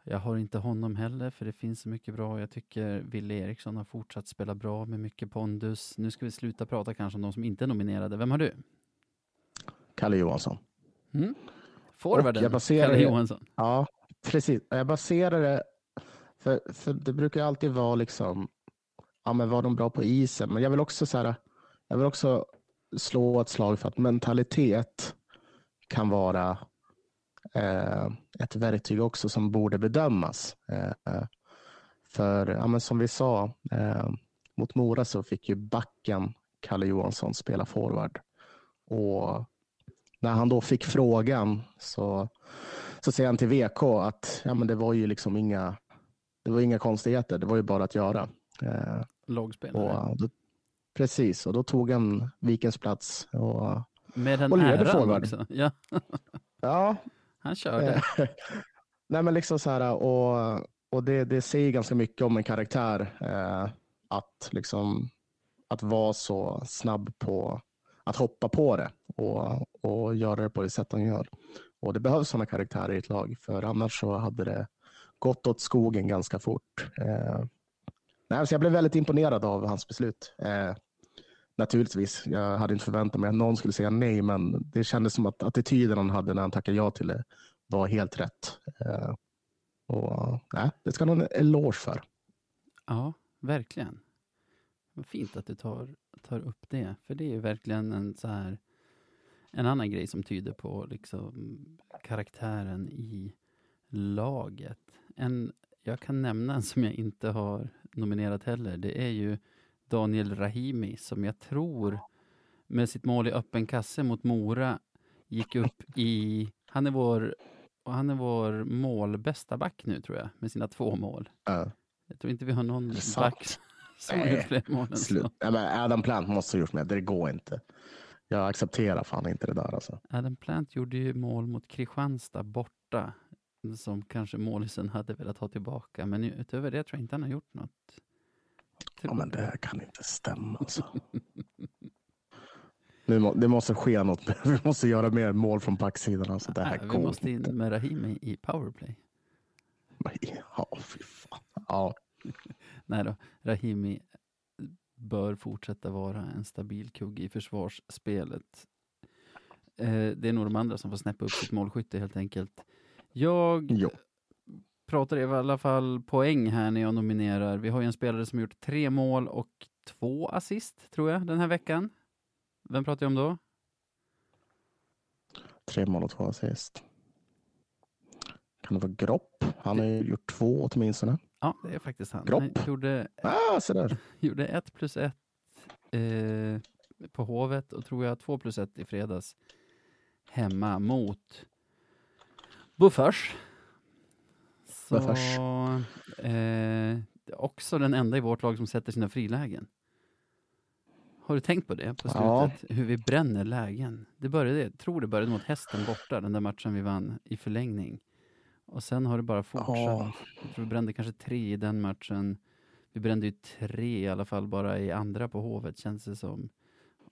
Jag har inte honom heller, för det finns så mycket bra. Jag tycker Wille Eriksson har fortsatt spela bra med mycket pondus. Nu ska vi sluta prata kanske om de som inte är nominerade. Vem har du? Kalle Johansson. Mm? Forwarden, baserar Kalle Johansson. Ja, precis. Jag baserar det, för, för det brukar alltid vara liksom, ja men var de bra på isen? Men jag vill också så här, jag vill också slå ett slag för att mentalitet kan vara ett verktyg också som borde bedömas. Eh, för ja, men som vi sa, eh, mot Mora så fick ju backen Kalle Johansson spela forward. Och när han då fick frågan så så säger han till VK att ja, men det var ju liksom inga, det var inga konstigheter. Det var ju bara att göra. Eh, och då, precis, och då tog han Vikens plats. Och, Med den Och äran forward. också. Ja, [LAUGHS] Ja, han körde. Eh, [LAUGHS] nej, men liksom så här, och, och det, det säger ganska mycket om en karaktär eh, att, liksom, att vara så snabb på att hoppa på det och, och göra det på det sätt han gör. Och det behövs sådana karaktärer i ett lag, för annars så hade det gått åt skogen ganska fort. Eh, nej, så jag blev väldigt imponerad av hans beslut. Eh, naturligtvis, jag hade inte förväntat mig att någon skulle säga nej, men det kändes som att attityden han hade när han tackade ja till det var helt rätt. Eh, och nej, Det ska han ha en eloge för. Ja, verkligen. Vad fint att du tar, tar upp det, för det är ju verkligen en så här en annan grej som tyder på liksom karaktären i laget. En, jag kan nämna en som jag inte har nominerat heller. Det är ju Daniel Rahimi som jag tror med sitt mål i öppen kasse mot Mora gick upp i... Han är vår, han är vår målbästa back nu tror jag, med sina två mål. Eh, Jag tror inte vi har någon back [LAUGHS] som har Nej, gjort fler mål än slut. så. Men Adam Plant måste ha gjort med. Det går inte. Jag accepterar fan inte det där. Alltså. Adam Plant gjorde ju mål mot Kristianstad borta, som kanske målisen hade velat ha tillbaka. Men utöver det tror jag inte han har gjort något. Ja, men det här kan inte stämma. Alltså. [LAUGHS] Nu må, det måste ske något. [LAUGHS] Vi måste göra mer mål från backsidan. Alltså, det här Nej, vi måste inte. in med Rahimi i powerplay. Ja, fy fan. Ja, [LAUGHS] Nej då, Rahimi bör fortsätta vara en stabil kugge i försvarsspelet. Eh, det är nog de andra som får snäppa upp sitt målskytte helt enkelt. Jag jo. Pratar i alla fall poäng här när jag nominerar. Vi har ju en spelare som gjort tre mål och två assist, tror jag, den här veckan. Vem pratar jag om då? Tre mål och två assist. Kan det vara Gropp? Han har ju gjort två åtminstone. Ja, det är faktiskt han. Gropp. Han gjorde, Ah, så där. [LAUGHS] gjorde ett plus ett eh, på Hovet och tror jag två plus ett i fredags hemma mot Buffers. Så, Buffers. eh, också den enda i vårt lag som sätter sina frilägen. Har du tänkt på det på Ja. slutet? Hur vi bränner lägen. Det började, jag tror det började mot hästen borta, den där matchen vi vann i förlängning. Och sen har det bara fortsatt. Ja. Jag tror vi brände kanske tre i den matchen. Vi brände ju tre i alla fall bara i andra på Hovet känns det som.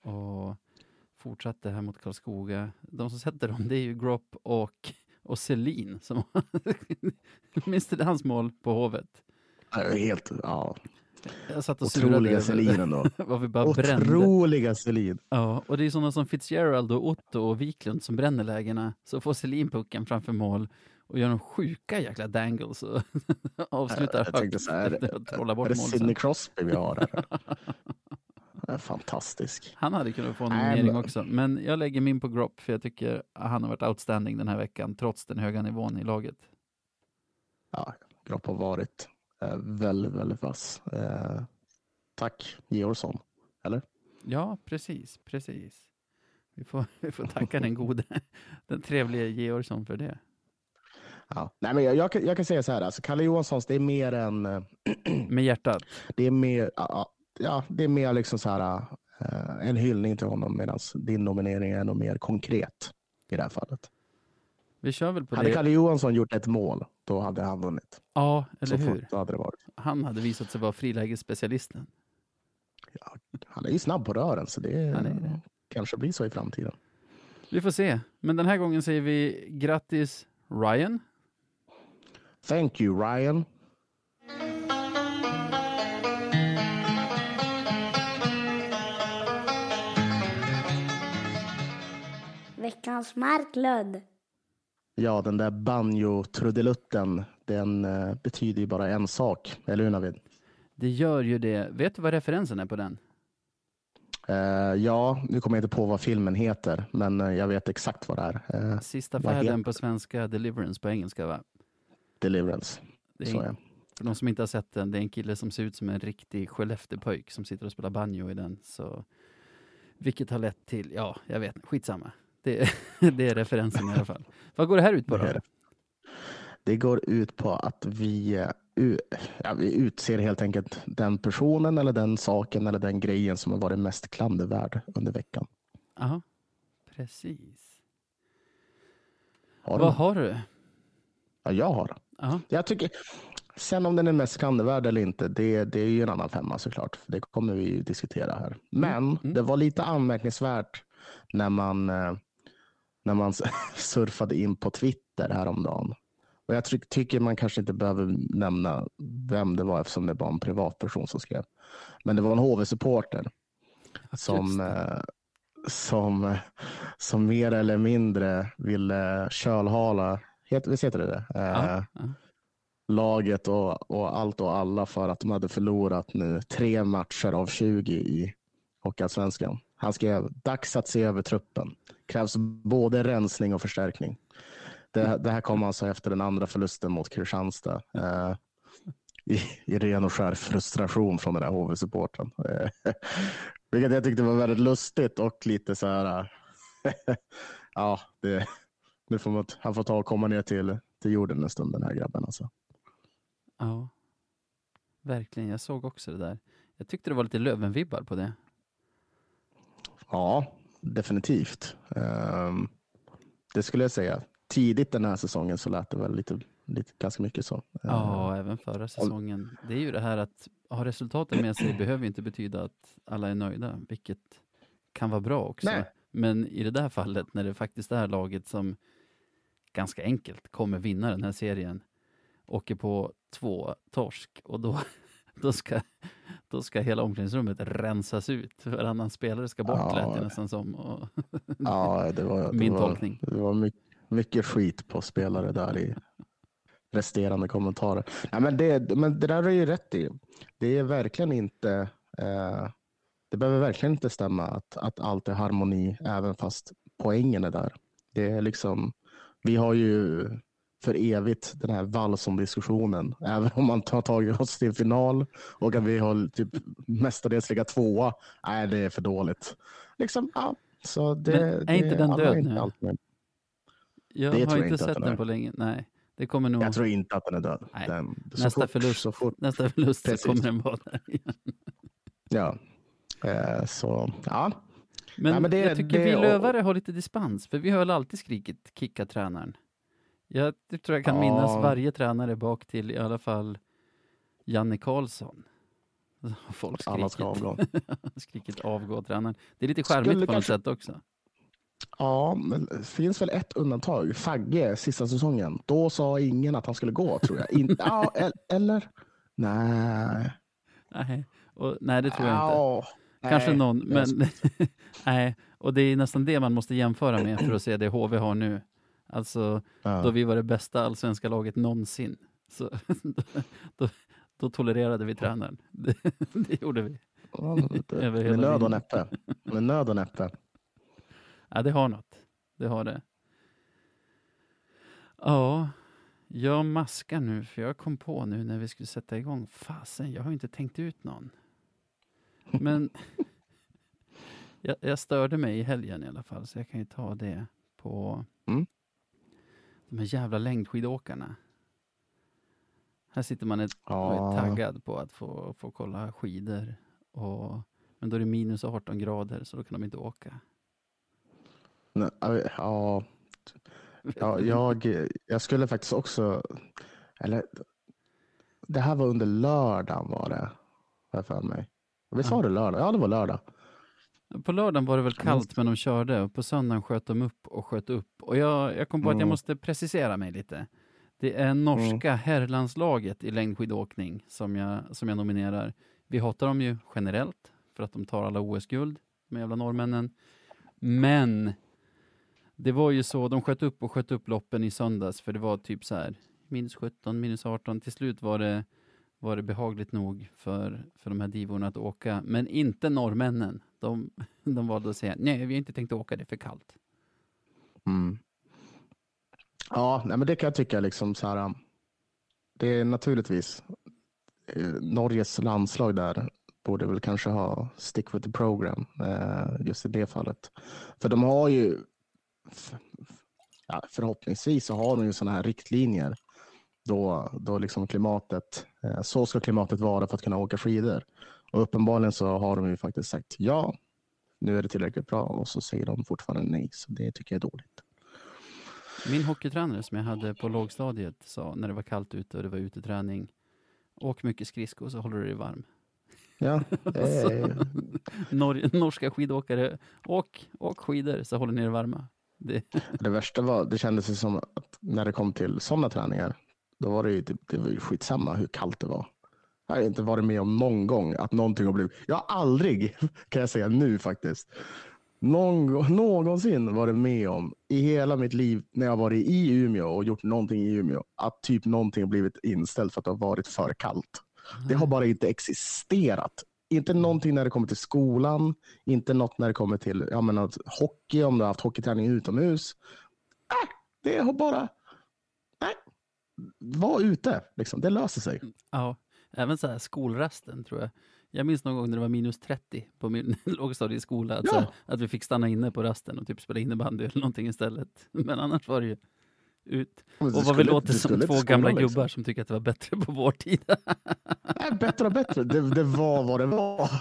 Och fortsatte här mot Karlskoga. De som sätter dem det är ju Gropp och, och Selin. Som [LAUGHS] Minns du hans mål på Hovet? Är Helt, ja. Jag satt och Otroliga Selin ändå. [LAUGHS] vi bara brände. Otroliga Selin. Ja, och det är sådana som Fitzgerald och Otto och Wiklund som bränner lägena. Så får Selin pucken framför mål och gör de sjuka jäkla dangles och [LAUGHS] avslutar Jag tänkte så här, trolla Är bort det. Sidney. Crosby vi har här? Fantastisk. Han hade kunnat få en nominering också, men jag lägger min på Gropp för jag tycker han har varit outstanding den här veckan trots den höga nivån i laget. Ja, Gropp har varit eh, väldigt, väldigt vass. Eh, tack Georgsson. Eller? Ja, precis, precis. Vi får, [LAUGHS] vi får tacka den gode, [LAUGHS] den trevliga Georgsson för det. Ja. Nej, men jag, jag, kan, jag kan säga så här, alltså, Kalle Johanssons, det är mer en... eh, [CLEARS THROAT] Med hjärtat. Det är mer, ja, ja, det är mer liksom så här, eh, en hyllning till honom medan din nominering är nog mer konkret i det här fallet. Vi kör väl på Hade det. Kalle Johansson gjort ett mål, då hade han vunnit. Ja, eller så hur? hade det varit. Han hade visat sig vara frilägesspecialisten. Han är ju snabb på rören, så det, det. kanske blir så i framtiden. Vi får se. Men den här gången säger vi grattis Ryan. Thank you Ryan. Veckans Marklund. Ja, den där banjo-trudelutten, den eh, betyder ju bara en sak. Eller hur Navid? Det gör ju det. Vet du vad referensen är på den? Eh, ja, nu kommer jag inte på vad filmen heter, men eh, jag vet exakt vad det är. Eh, Sista färden heter på svenska, Deliverance på engelska va? Deliverance. Det är Så en, är. för de som inte har sett den, det är en kille som ser ut som en riktig Skellefteåpöjk som sitter och spelar banjo i den. Så, vilket har lett till, ja, jag vet skitsamma. Det, det är referensen i alla fall. Vad går det här ut på då? det. Går ut på att vi, eh, ja, vi utser helt enkelt den personen eller den saken eller den grejen som har varit mest klandervärd under veckan. Aha, Precis. Har Vad har du? Ja, jag har. Ja, Jag tycker, sen om den är mest klandervärd eller inte, det, det är ju en annan femma såklart. Det kommer vi ju diskutera här. Men mm. det var lite anmärkningsvärt när man, eh, när man [LAUGHS] surfade in på Twitter häromdagen. Och jag ty tycker man kanske inte behöver nämna vem det var eftersom det var en privatperson som skrev. Men det var en HV-supporter som, eh, som, eh, som mer eller mindre ville kölhala, heter, visst heter det det? Eh, laget och, och allt och alla för att de hade förlorat nu tre matcher av 20 i Hockeyallsvenskan. Han skrev dags att se över truppen. Krävs både rensning och förstärkning. Det, det här kom alltså efter den andra förlusten mot Kristianstad. Eh, i, I ren och skär frustration från den där HV-supporten. Eh, vilket jag tyckte var väldigt lustigt och lite så här. eh, [LAUGHS] ja, det, nu får man, han får ta och komma ner till, till jorden en stund den här grabben. Alltså. ja. Verkligen, jag såg också det där. Jag tyckte det var lite Lövenvibbar på det. Ja, definitivt. Ehm, det skulle jag säga. Tidigt den här säsongen så lät det väl lite, lite ganska mycket så. Ja, även förra säsongen. Det är ju det här att ha resultaten med sig behöver inte betyda att alla är nöjda, vilket kan vara bra också. Nej. Men i det där fallet, när det faktiskt är laget som ganska enkelt kommer vinna den här serien, åker på två torsk och då, då, ska, då ska hela omklädningsrummet rensas ut. Varannan spelare ska bort, Ja. lät det nästan som. Och, Ja, det var, det Min var, tolkning. Det var mycket, mycket skit på spelare där i resterande kommentarer. Nej, men, det, men det där är ju rätt i. Det är verkligen inte eh, det behöver verkligen inte stämma att, att allt är harmoni även fast poängen är där. Det är liksom, vi har ju för evigt den här Wallson-diskussionen. Även om man har tagit oss till final och att vi har typ mestadels legat tvåa. Nej, det är för dåligt. Liksom, ja. Så det, Men är inte det, den alla död inte nu? allt med. jag Det har jag inte inte sett den den på länge. Nej, det kommer nog. Jag tror inte att den är död. Den, nästa, fort, förlust, Så fort, nästa förlust Precis. så kommer den vara där igen. ja. Eh, så, ja. Men, Nej, men det- jag tycker det- vi och- lövare har lite dispens, för vi har väl alltid skrikit kicka tränaren. Jag tror jag kan Ja. minnas varje tränare bak till i alla fall Janne Karlsson. [LAUGHS] Folk Alla ska skrikit, avgå. [LAUGHS] skrikit avgå tränaren. Det är lite charmigt på något kanske- sätt också. Ja, men det finns väl ett undantag. Fagge, sista säsongen. Då sa ingen att han skulle gå, tror jag. In, [LAUGHS] ja, el- eller? Nej. Nej, och, nej det tror jag inte. Ja, Kanske nej. någon, men nej. Och det är nästan det man måste jämföra med för att se det HV har nu. Alltså, Ja. då vi var det bästa allsvenska laget någonsin. Så, [LAUGHS] då, då, då tolererade vi tränaren. [LAUGHS] Det, det gjorde vi. Ja, det- Med nöd och näppe. Med nöd och näppe. [LAUGHS] Ja, det har något. Det har det. Ja, jag maskar nu för jag kom på nu när vi skulle sätta igång. Fasen, jag har inte tänkt ut någon. Men jag, jag störde mig i helgen i alla fall, så jag kan ju ta det på Mm. De här jävla längdskidåkarna. Här sitter man ett, och Ja. är taggad på att få, få kolla skidor. Och, men då är det minus 18 grader, så då kan de inte åka. Nej, Ja, [LAUGHS] ja jag, jag skulle faktiskt också... Eller, det här var under lördagen var det. Har jag för mig. Visst var det lördag? Ja, det var lördag. På lördagen var det väl Jag kallt, men de körde. Och på söndagen sköt de upp och sköt upp. Och jag, jag kom på att jag Mm. måste precisera mig lite. Det är norska herrlandslaget i längdskidåkning som jag, som jag nominerar. Vi hatar dem ju generellt för att de tar alla OS-guld, de jävla norrmännen. Men det var ju så, de sköt upp och sköt upp loppen i söndags, för det var typ så här minus 17, minus 18. Till slut var det, var det behagligt nog för, för de här divorna att åka, men inte norrmännen. De, [LAUGHS] de valde att säga nej, vi har inte tänkt åka, det är för kallt. Mm. Ja, nej, men det kan jag tycka liksom så här. Um, det är naturligtvis eh, Norges landslag där borde väl kanske ha stick with the program eh, just i det fallet. För de har ju ja, förhoppningsvis så har de ju sådana här riktlinjer då, då liksom klimatet, så ska klimatet vara för att kunna åka skidor. Och uppenbarligen så har de ju faktiskt sagt ja, nu är det tillräckligt bra och så säger de fortfarande nej. Så det tycker jag är dåligt. Min hockeytränare som jag hade på lågstadiet sa när det var kallt ute och det var uteträning. Åk mycket skridskor så håller du dig varm. Ja, [LAUGHS] Nor- norska skidåkare, åk, åk skidor så håller ni er varma. Det, det värsta var, det kändes som att när det kom till sådana träningar, då var det ju, typ- det var ju skitsamma hur kallt det var. Jag har inte varit med om någon gång att någonting har blivit, jag har aldrig, [LAUGHS] kan jag säga nu faktiskt, någon, någonsin varit med om i hela mitt liv när jag varit i Umeå och gjort någonting i Umeå, att typ någonting har blivit inställt för att det har varit för kallt. Det har bara inte existerat. Inte någonting när det kommer till skolan, inte något när det kommer till jag menar, hockey, om du har haft hockeyträning utomhus. Äh, det har bara... Var ute, liksom. det löser sig. ja, även så här skolrasten tror jag. Jag minns någon gång när det var minus 30 på min [LAUGHS] lågstadieskola, att, här, att vi fick stanna inne på rasten och typ spela innebandy eller någonting istället. [LAUGHS] Men annars var det ju ut. Och vad vi låter som två gamla skolan, gubbar liksom. som tycker att det var bättre på vår tid. [LAUGHS] Nej, bättre och bättre. Det, det var vad det var.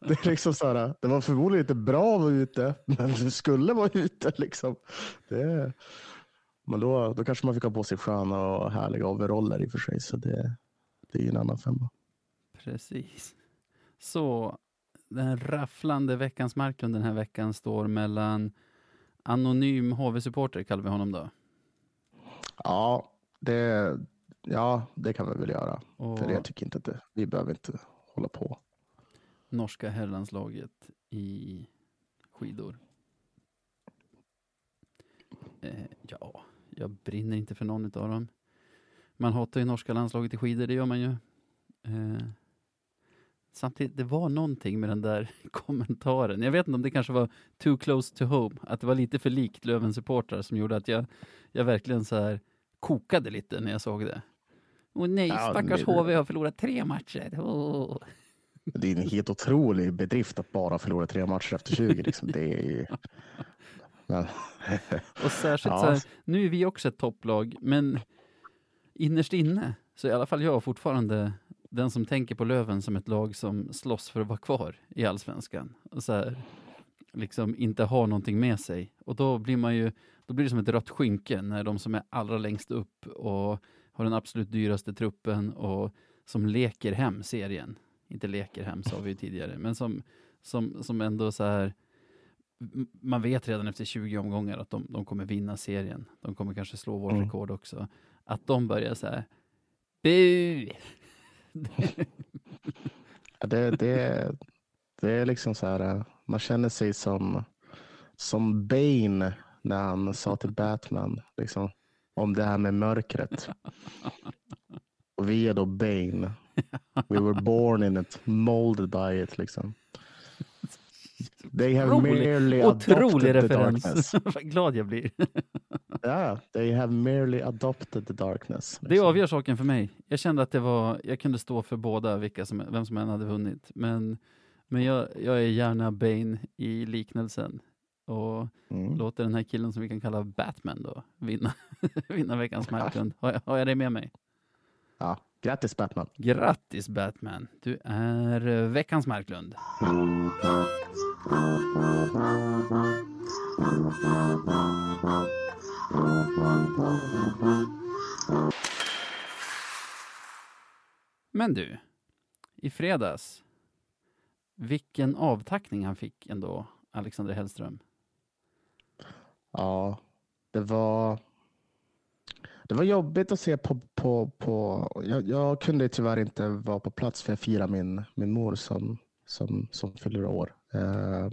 Det, är liksom så här, det var förmodligen inte bra att vara ute, men du skulle vara ute. Liksom. Det, men då, då kanske man fick ha på sig sköna och härliga overaller i och för sig. Så det, det är ju en annan femma. Precis. Så den rafflande veckans Marklund den här veckan står mellan anonym HV-supporter, kallar vi honom då. Ja, det, ja, det kan vi väl göra. Och För jag tycker inte att det, vi behöver inte hålla på. norska herrlandslaget i skidor. Eh, ja, jag brinner inte för någon av dem. Man hatar ju norska landslaget i skidor, det gör man ju. Eh, samtidigt, det var någonting med den där [LAUGHS] kommentaren. Jag vet inte om det kanske var too close to home, att det var lite för likt Lövens supportrar som gjorde att jag, jag verkligen så här kokade lite när jag såg det. Åh nej, Ja, stackars det- HV har förlorat tre matcher. Åh. Det är en helt otrolig bedrift att bara förlora tre matcher efter 20. Liksom. Det är ju... [LAUGHS] Men, [LAUGHS] Och särskilt Ja. så här, nu är vi också ett topplag, men innerst inne så i alla fall jag fortfarande den som tänker på Löven som ett lag som slåss för att vara kvar i allsvenskan. Och så här, liksom inte har någonting med sig. Och då blir man ju, då blir det som ett rött skynke när de som är allra längst upp och har den absolut dyraste truppen och som leker hem serien. Inte leker hem sa vi ju tidigare, men som, som, som ändå så här man vet redan efter 20 omgångar att de, de kommer vinna serien. De kommer kanske slå vårt Mm. rekord också. Att de börjar så här, bu! [LAUGHS] Ja, det, det, det är liksom så här, man känner sig som, som Bane när han sa till Batman liksom, om det här med mörkret. Och vi är då Bane. We were born in it, molded by it. Liksom. They have Otrolig- merely Otrolig referens. [LAUGHS] Vad glad jag blir. [LAUGHS] Ja, they have merely adopted the darkness. Det liksom. avgör saken för mig. Jag kände att det var, jag kunde stå för båda, vilka som, vem som än hade vunnit. Men, men jag, jag är gärna Bane i liknelsen. Och Mm. låter den här killen som vi kan kalla Batman då vinna, [LAUGHS] vinna veckans Marklund. Har, jag- har jag det med mig? Ja, grattis Batman. Grattis Batman! Du är eh, veckans Marklund. Men du, i fredags, vilken avtackning han fick ändå, Alexander Hellström. Ja, det var. Det var jobbigt att se på. på, på jag, jag kunde tyvärr inte vara på plats för jag firar min, min mor som, som, som fyller år. Eh,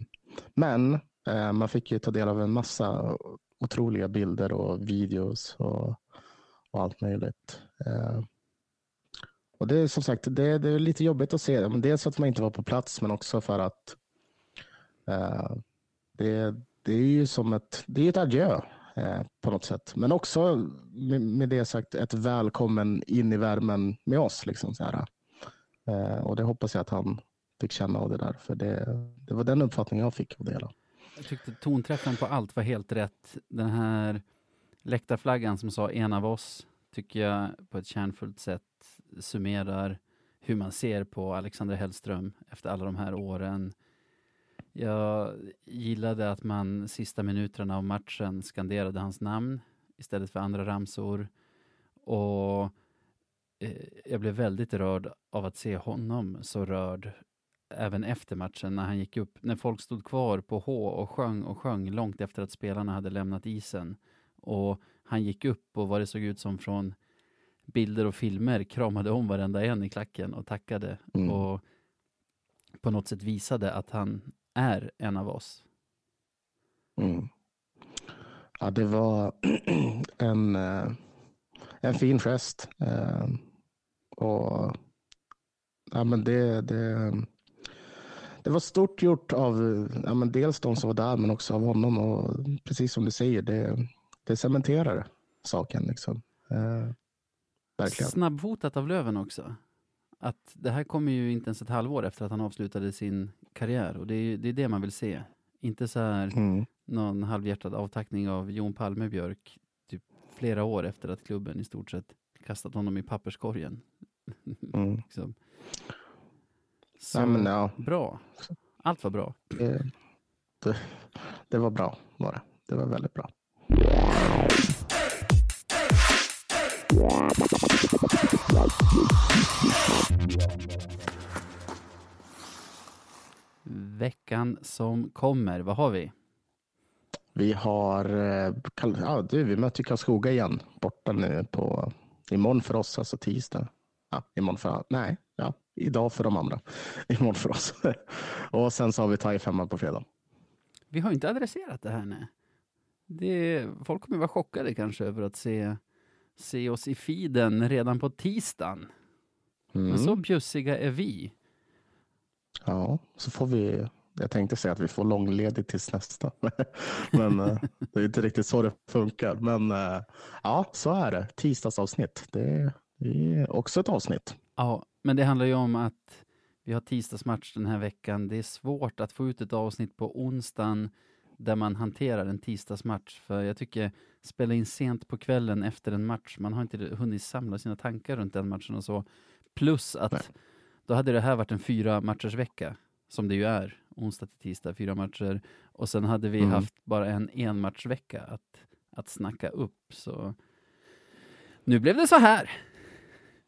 men eh, man fick ju ta del av en massa otroliga bilder och videos och, och allt möjligt. Eh, och det är som sagt, det, det är lite jobbigt att se. Men dels att man inte var på plats, men också för att eh, det, det är ju som ett, det är ett adjö eh, på något sätt. Men också med, med det sagt ett välkommen in i värmen med oss. Liksom, så här. Eh, och det hoppas jag att han fick känna av det där. För det, det var den uppfattningen jag fick av det hela. Jag tyckte tonträffen på allt var helt rätt. Den här läktarflaggan som sa en av oss tycker jag på ett kärnfullt sätt summerar hur man ser på Alexander Hellström efter alla de här åren. Jag gillade att man sista minuterna av matchen skanderade hans namn istället för andra ramsor. Och eh, jag blev väldigt rörd av att se honom så rörd även efter matchen när han gick upp, när folk stod kvar på H och sjöng och sjöng långt efter att spelarna hade lämnat isen. Och han gick upp och vad det såg ut som från bilder och filmer kramade om varenda en i klacken och tackade. Mm. Och på något sätt visade att han är en av oss. Mm. Ja, det var [CLEARS THROAT] en, eh, en fin gest. Eh, Och ja, men det, det, det var stort gjort av ja, men dels de som var där, men också av honom. Och precis som du säger, det, det cementerade saken. Liksom. Eh, verkligen. Snabbfotat av Löven också. Att det här kommer ju inte ens ett halvår efter att han avslutade sin karriär och det är det, är det man vill se. Inte så här Mm. någon halvhjärtad avtackning av Jon Palmebjörk typ flera år efter att klubben i stort sett kastat honom i papperskorgen. [LAUGHS] Mm. liksom. Så men, ja, bra. Allt var bra. det, det, det var bra. Var det. det var väldigt bra. Veckan som kommer, vad har vi? Vi har, eh, ja, du, vi möter Karlskoga igen borta nu på imorgon för oss, alltså tisdag. Ja, imorgon för, nej, ja, idag för de andra. [LAUGHS] Imorgon för oss. [LAUGHS] Och sen så har vi Thai femma på fredag. Vi har inte adresserat det här nej. Det, folk kommer vara chockade kanske över att se, se oss i feeden redan på tisdagen. Mm. Men så bjussiga är vi. Ja, så får vi, jag tänkte säga att vi får långledigt tills nästa. [LAUGHS] Men eh, det är inte riktigt så det funkar. Men eh, ja, så är det. Tisdagsavsnitt, det, det är också ett avsnitt. Ja, men det handlar ju om att vi har tisdagsmatch den här veckan. Det är svårt att få ut ett avsnitt på onsdagen där man hanterar en tisdagsmatch. För jag tycker spela in sent på kvällen efter en match, man har inte hunnit samla sina tankar runt den matchen och så. Plus att Nej. Då hade det här varit en fyra matchers vecka, som det ju är, onsdag till tisdag, fyra matcher. Och sen hade vi Mm. haft bara en enmatchvecka att, att snacka upp. Så nu blev det så här.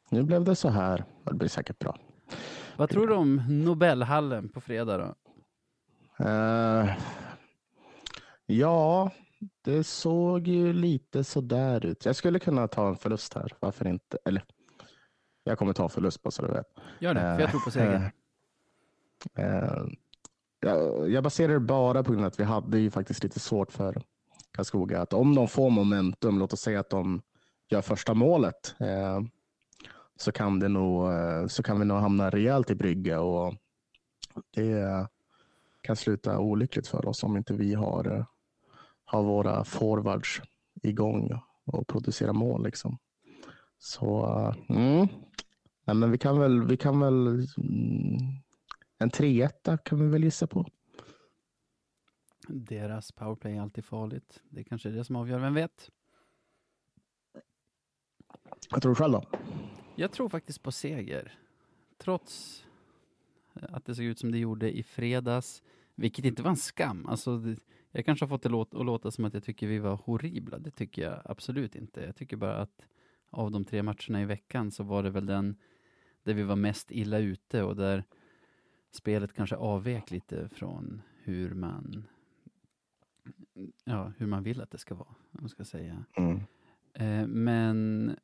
Nu blev det så här. Det blir säkert bra. Vad tror du om Nobelhallen på fredag då? Eh, ja, det såg ju lite sådär ut. Jag skulle kunna ta en förlust här. Varför inte? Eller, jag kommer ta förlust bara så du vet. Gör det, för jag tror på seger. Eh, jag, jag baserar det bara på grund av att vi hade ju faktiskt lite svårt för Karlskoga. Att om de får momentum, låt oss säga att de gör första målet, eh, så, kan det nog, eh, så kan vi nog hamna rejält i brygga. Och det kan sluta olyckligt för oss om inte vi har, eh, har våra forwards igång och producerar mål. Liksom. Så eh, mm. Nej, men vi kan väl, vi kan väl mm, en 3-1 kan vi väl gissa på. Deras powerplay är alltid farligt. Det är kanske är det som avgör, vem vet? Jag tror du själv då? Jag tror faktiskt på seger. Trots att det såg ut som det gjorde i fredags, vilket inte var en skam. Alltså, det, jag kanske har fått det låt, att låta som att jag tycker vi var horribla. Det tycker jag absolut inte. Jag tycker bara att av de tre matcherna i veckan så var det väl den där vi var mest illa ute och där spelet kanske avvek lite från hur man ja, hur man vill att det ska vara, om man ska säga. Mm. Eh, men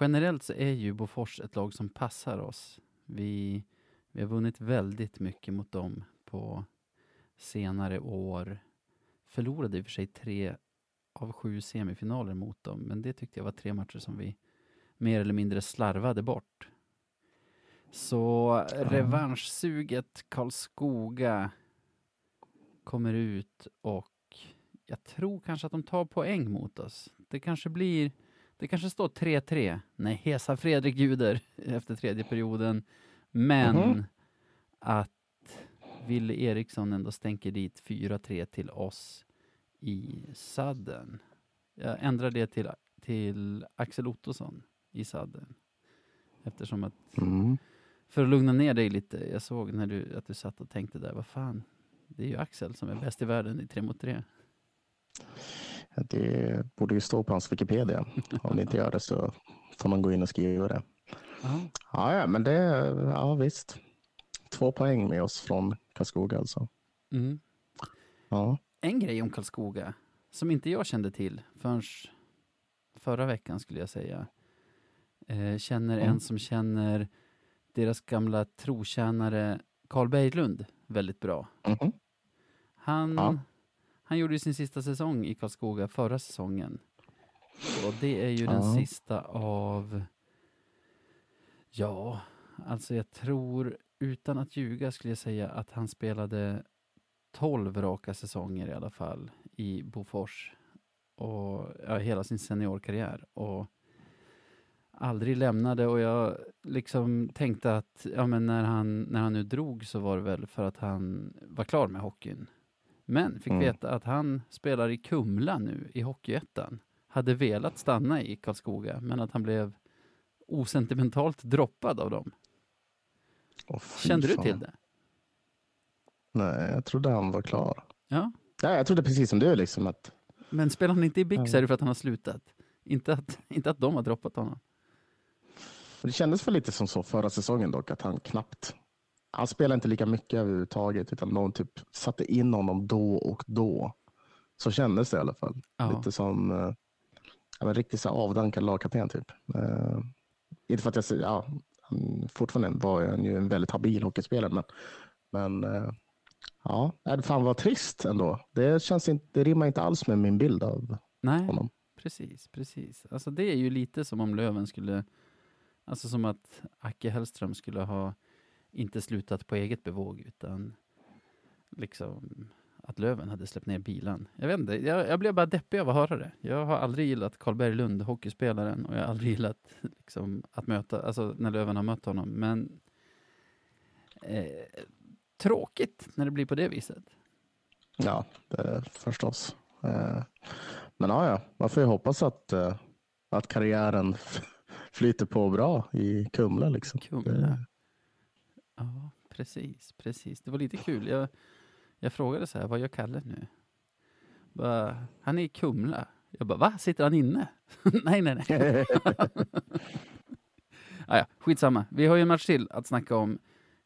generellt så är ju Bofors ett lag som passar oss. Vi, vi har vunnit väldigt mycket mot dem på senare år. Förlorade i och för sig tre av sju semifinaler mot dem, men det tyckte jag var tre matcher som vi mer eller mindre slarvade bort. Så revanschsuget Karlskoga kommer ut och jag tror kanske att de tar poäng mot oss. Det kanske blir, det kanske står 3-3. Nej, Hesa Fredrik ljuder [LAUGHS] efter tredje perioden. Men Mhm. att Ville Eriksson ändå stänker dit 4-3 till oss i sadden. Jag ändrar det till, till Axel Ottosson i sadden. Eftersom att Mm. för att lugna ner dig lite, jag såg när du, att du satt och tänkte där, vad fan, Det är ju Axel som är bäst i världen i tre mot tre. Det borde ju stå på hans Wikipedia. Om det inte gör det så får man gå in och skriva det. Ja. Ja, ja men det, ja visst. Två poäng med oss från Karlskoga alltså. Mm. Ja. En grej om Karlskoga som inte jag kände till förrän förra veckan skulle jag säga. Eh, känner Mm. en som känner deras gamla trotjänare Carl Berglund väldigt bra. Mhm. Han, Ja. han gjorde sin sista säsong i Karlskoga förra säsongen. Och det är ju den Ja. sista av, ja, alltså jag tror, utan att ljuga skulle jag säga att han spelade 12 raka säsonger i alla fall i Bofors. Och ja, hela sin seniorkarriär. Och aldrig lämnade och jag liksom tänkte att ja, men när, han, när han nu drog så var det väl för att han var klar med hockeyn. Men fick Mm. veta att han spelar i Kumla nu i Hockeyettan. Hade velat stanna i Karlskoga men att han blev osentimentalt droppad av dem. Fy Kände du fan. till det? Nej, jag trodde han var klar. Ja. Nej, jag trodde precis som du liksom att Men spelar han inte i Ja. är det för att han har slutat. Inte att, [LAUGHS] inte att de har droppat honom. det kändes väl lite som så förra säsongen dock att han knappt han spelade inte lika mycket överhuvudtaget utan någon typ satte in honom då och då. Så kändes det i alla fall. Ja. Lite som eh, ja, men riktigt så avdankad lagkapten typ. Eh, inte för att jag säger, ja, han, fortfarande var han ju en väldigt habil hockeyspelare men, men eh, ja, det fan var trist ändå. Det, känns inte, det rimmar inte alls med min bild av Nej, honom. precis, precis. Alltså det är ju lite som om Löven skulle, alltså som att Acke Hellström skulle ha inte slutat på eget bevåg utan liksom att Löven hade släppt ner bilen. Jag vet inte, jag, jag blev bara deppig av att höra det. Jag har aldrig gillat Karl Berglund, hockeyspelaren, och jag har aldrig gillat liksom, att möta, alltså när Löven har mött honom. Men eh, tråkigt när det blir på det viset. Ja, det, förstås. Eh, men ja, ja, man får ju hoppas att, eh, att karriären [LAUGHS] flyter på bra i Kumla. Liksom. Kumla. Ja, precis, precis. Det var lite kul. Jag, jag frågade så här, vad gör Kalle nu? Bara, han är i Kumla. Jag bara, va? Sitter han inne? [LAUGHS] nej, nej, nej. [LAUGHS] ah, ja, skitsamma. Vi har ju en match till att snacka om.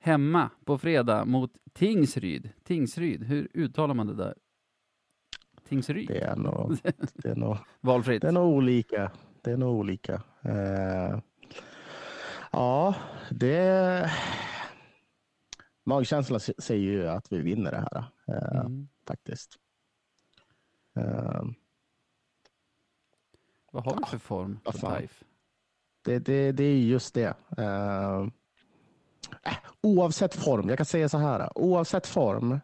Hemma på fredag mot Tingsryd. Tingsryd, hur uttalar man det där? Tingsryd? Det är nog, [LAUGHS] det är nog, Valfritt. det är nog olika. Det är nog olika. Eh, ja, det... Magkänslan säger ju att vi vinner det här eh, Mm. faktiskt. Eh, Vad har vi för form på. Taif? Det, det, det är just det. Äh, oavsett form, jag kan säga så här. Oavsett form,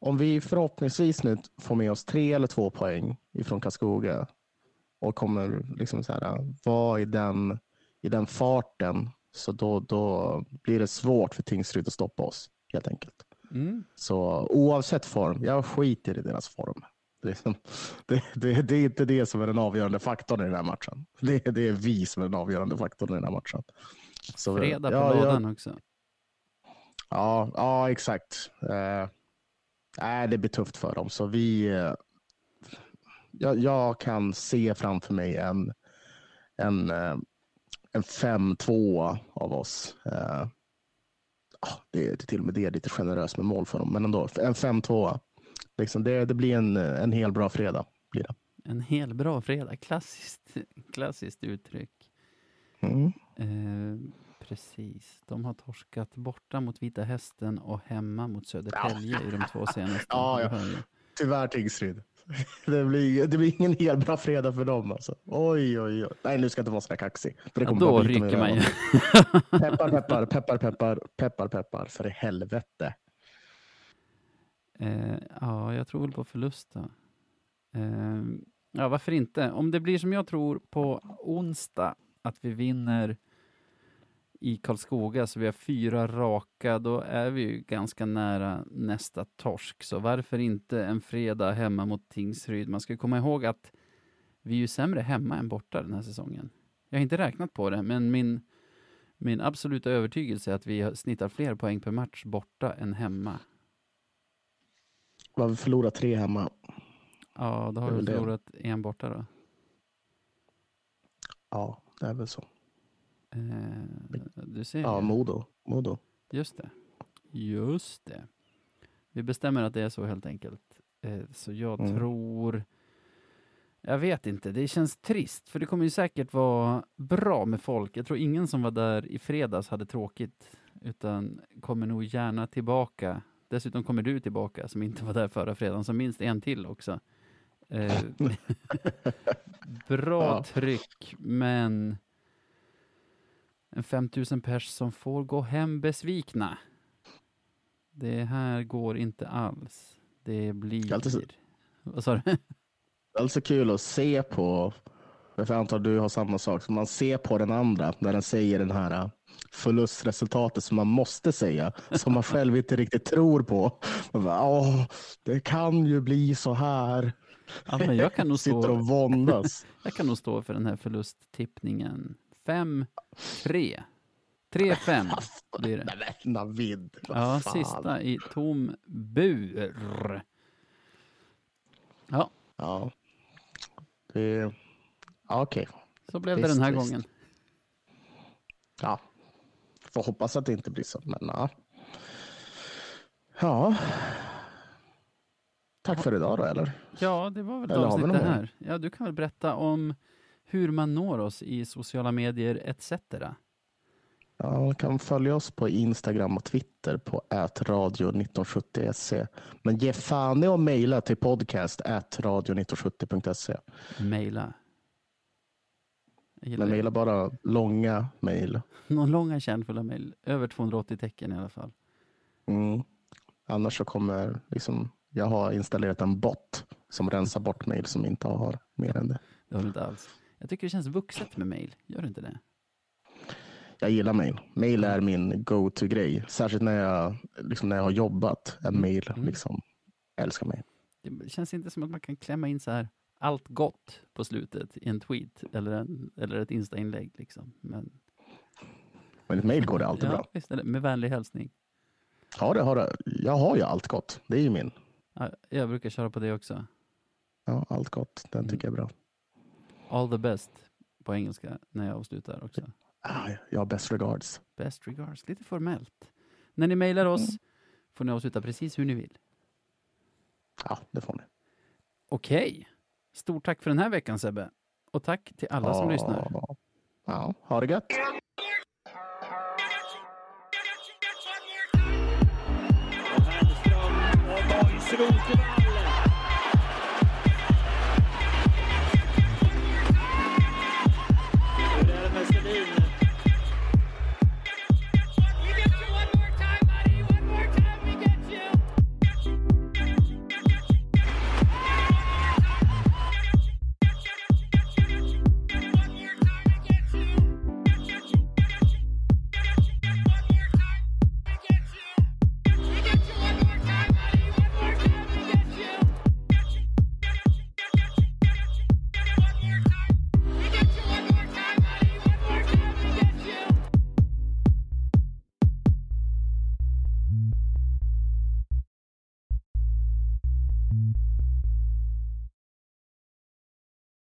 om vi förhoppningsvis nu får med oss tre eller två poäng ifrån Karlskoga och kommer liksom så här, vara i den, i den farten, så då, då blir det svårt för Tingsryd att stoppa oss helt enkelt. Mm. Så oavsett form, jag skiter i deras form. Det det, det, det är inte det som är den avgörande faktorn i den här matchen. Det, det är vi som är den avgörande faktorn i den här matchen. Så, Fredag på ja, lådan Ja, också. ja, ja, exakt. Nej, det blir tufft för dem. Så vi, eh, jag, jag kan se framför mig en, en, eh, en 5-2 av oss. Ah, det är till och med det lite generöst med mål för dem, men ändå. En 5-2. Liksom det, det blir en, en hel bra fredag. Blir det. En hel bra fredag. Klassiskt, [LAUGHS] klassiskt uttryck. Mm. Eh, precis. De har torskat borta mot Vita Hästen och hemma mot Södertälje i de två [LAUGHS] senaste. Ja, ja. Tyvärr Tingsryd. [LAUGHS] Det blir, det blir ingen hel bra fredag för dem. Alltså. Oj, oj, oj. Nej, nu ska jag inte vara så där kaxig. För det Ja, då rycker man ju. [LAUGHS] Peppar, peppar, peppar, peppar, peppar, peppar, för i helvete. Eh, ja, jag tror väl på förlust då. Eh, ja, varför inte? Om det blir som jag tror på onsdag, att vi vinner i Karlskoga, så vi har fyra raka, då är vi ju ganska nära nästa torsk. Så varför inte en fredag hemma mot Tingsryd? Man ska komma ihåg att vi är ju sämre hemma än borta den här säsongen. Jag har inte räknat på det, men min, min absoluta övertygelse är att vi har- snittar fler poäng per match borta än hemma. Vi förlorat tre hemma. Ja, då har vi väl det. förlorat en borta då. Ja, det är väl så. Eh, du ser Ja. Modo. Modo. Just det. Just det. Vi bestämmer att det är så helt enkelt. Eh, så jag Mm. tror... Jag vet inte, det känns trist, för det kommer ju säkert vara bra med folk. Jag tror ingen som var där i fredags hade tråkigt, utan kommer nog gärna tillbaka. Dessutom kommer du tillbaka, som inte var där förra fredagen, så minst en till också. Eh, [LAUGHS] bra Ja. tryck, men en 5000 pers som får gå hem besvikna. Det här går inte alls. Det blir... Alltid så- Vad sa du? Det är alltså kul att se på, för jag antar att du har samma sak, så man ser på den andra när den säger den här äh, förlustresultatet som man måste säga, som man [LAUGHS] själv inte riktigt tror på. Bara, Åh, det kan ju bli så här. Ja, men jag, kan nog Sitter stå, och våndas. [LAUGHS] jag kan nog stå för den här förlusttippningen. 5-3. 3-5 [LAUGHS] blir det. Nej, men Navid, vad Ja, fan. sista i tom bur. Ja, Ja. Det, ja, okej. så blev det Visst, den här visst. gången. Ja. Får hoppas att det inte blir så, men ja. Ja. Tack för idag då, eller? Ja, det var väl Eller avsnitt det här. Ja, du kan väl berätta om hur man når oss i sociala medier etc. Ja, man kan följa oss på Instagram och Twitter på ätradio1970se. Men ge fan i att mejla till podcast radio1970.se. Mejla. Men mejla bara långa mejl. [LAUGHS] Någon långa kärnfulla mejl. Över 280 tecken i alla fall. Mm. Annars så kommer liksom, jag har installerat en bot som rensar bort mejl som inte har mer än det. Det har du inte alls. Jag tycker det känns vuxet med mejl. Gör det inte det? Jag gillar mejl. Mejl är min go-to-grej. Särskilt när jag, liksom när jag har jobbat. Är mejl Mm. liksom, jag älskar mejl. Det känns inte som att man kan klämma in så här allt gott på slutet i en tweet eller, en, eller ett Insta-inlägg. Liksom. Men, Men ett mejl går det alltid ja, bra. visst. Med vänlig hälsning. Ja, det har det. Jag har ju allt gott. Det är ju min. Ja, jag brukar köra på det också. Ja, allt gott. Den Mm. tycker jag är bra. All the best på engelska när jag avslutar också. Ah, har best regards. Best regards, lite formellt. När ni mejlar oss Mm. får ni avsluta precis hur ni vill. Ja, det får ni. Okej. Stort tack för den här veckan Sebbe. Och tack till alla som Ja. lyssnar. Ja, ha det gött. Portugal's denial.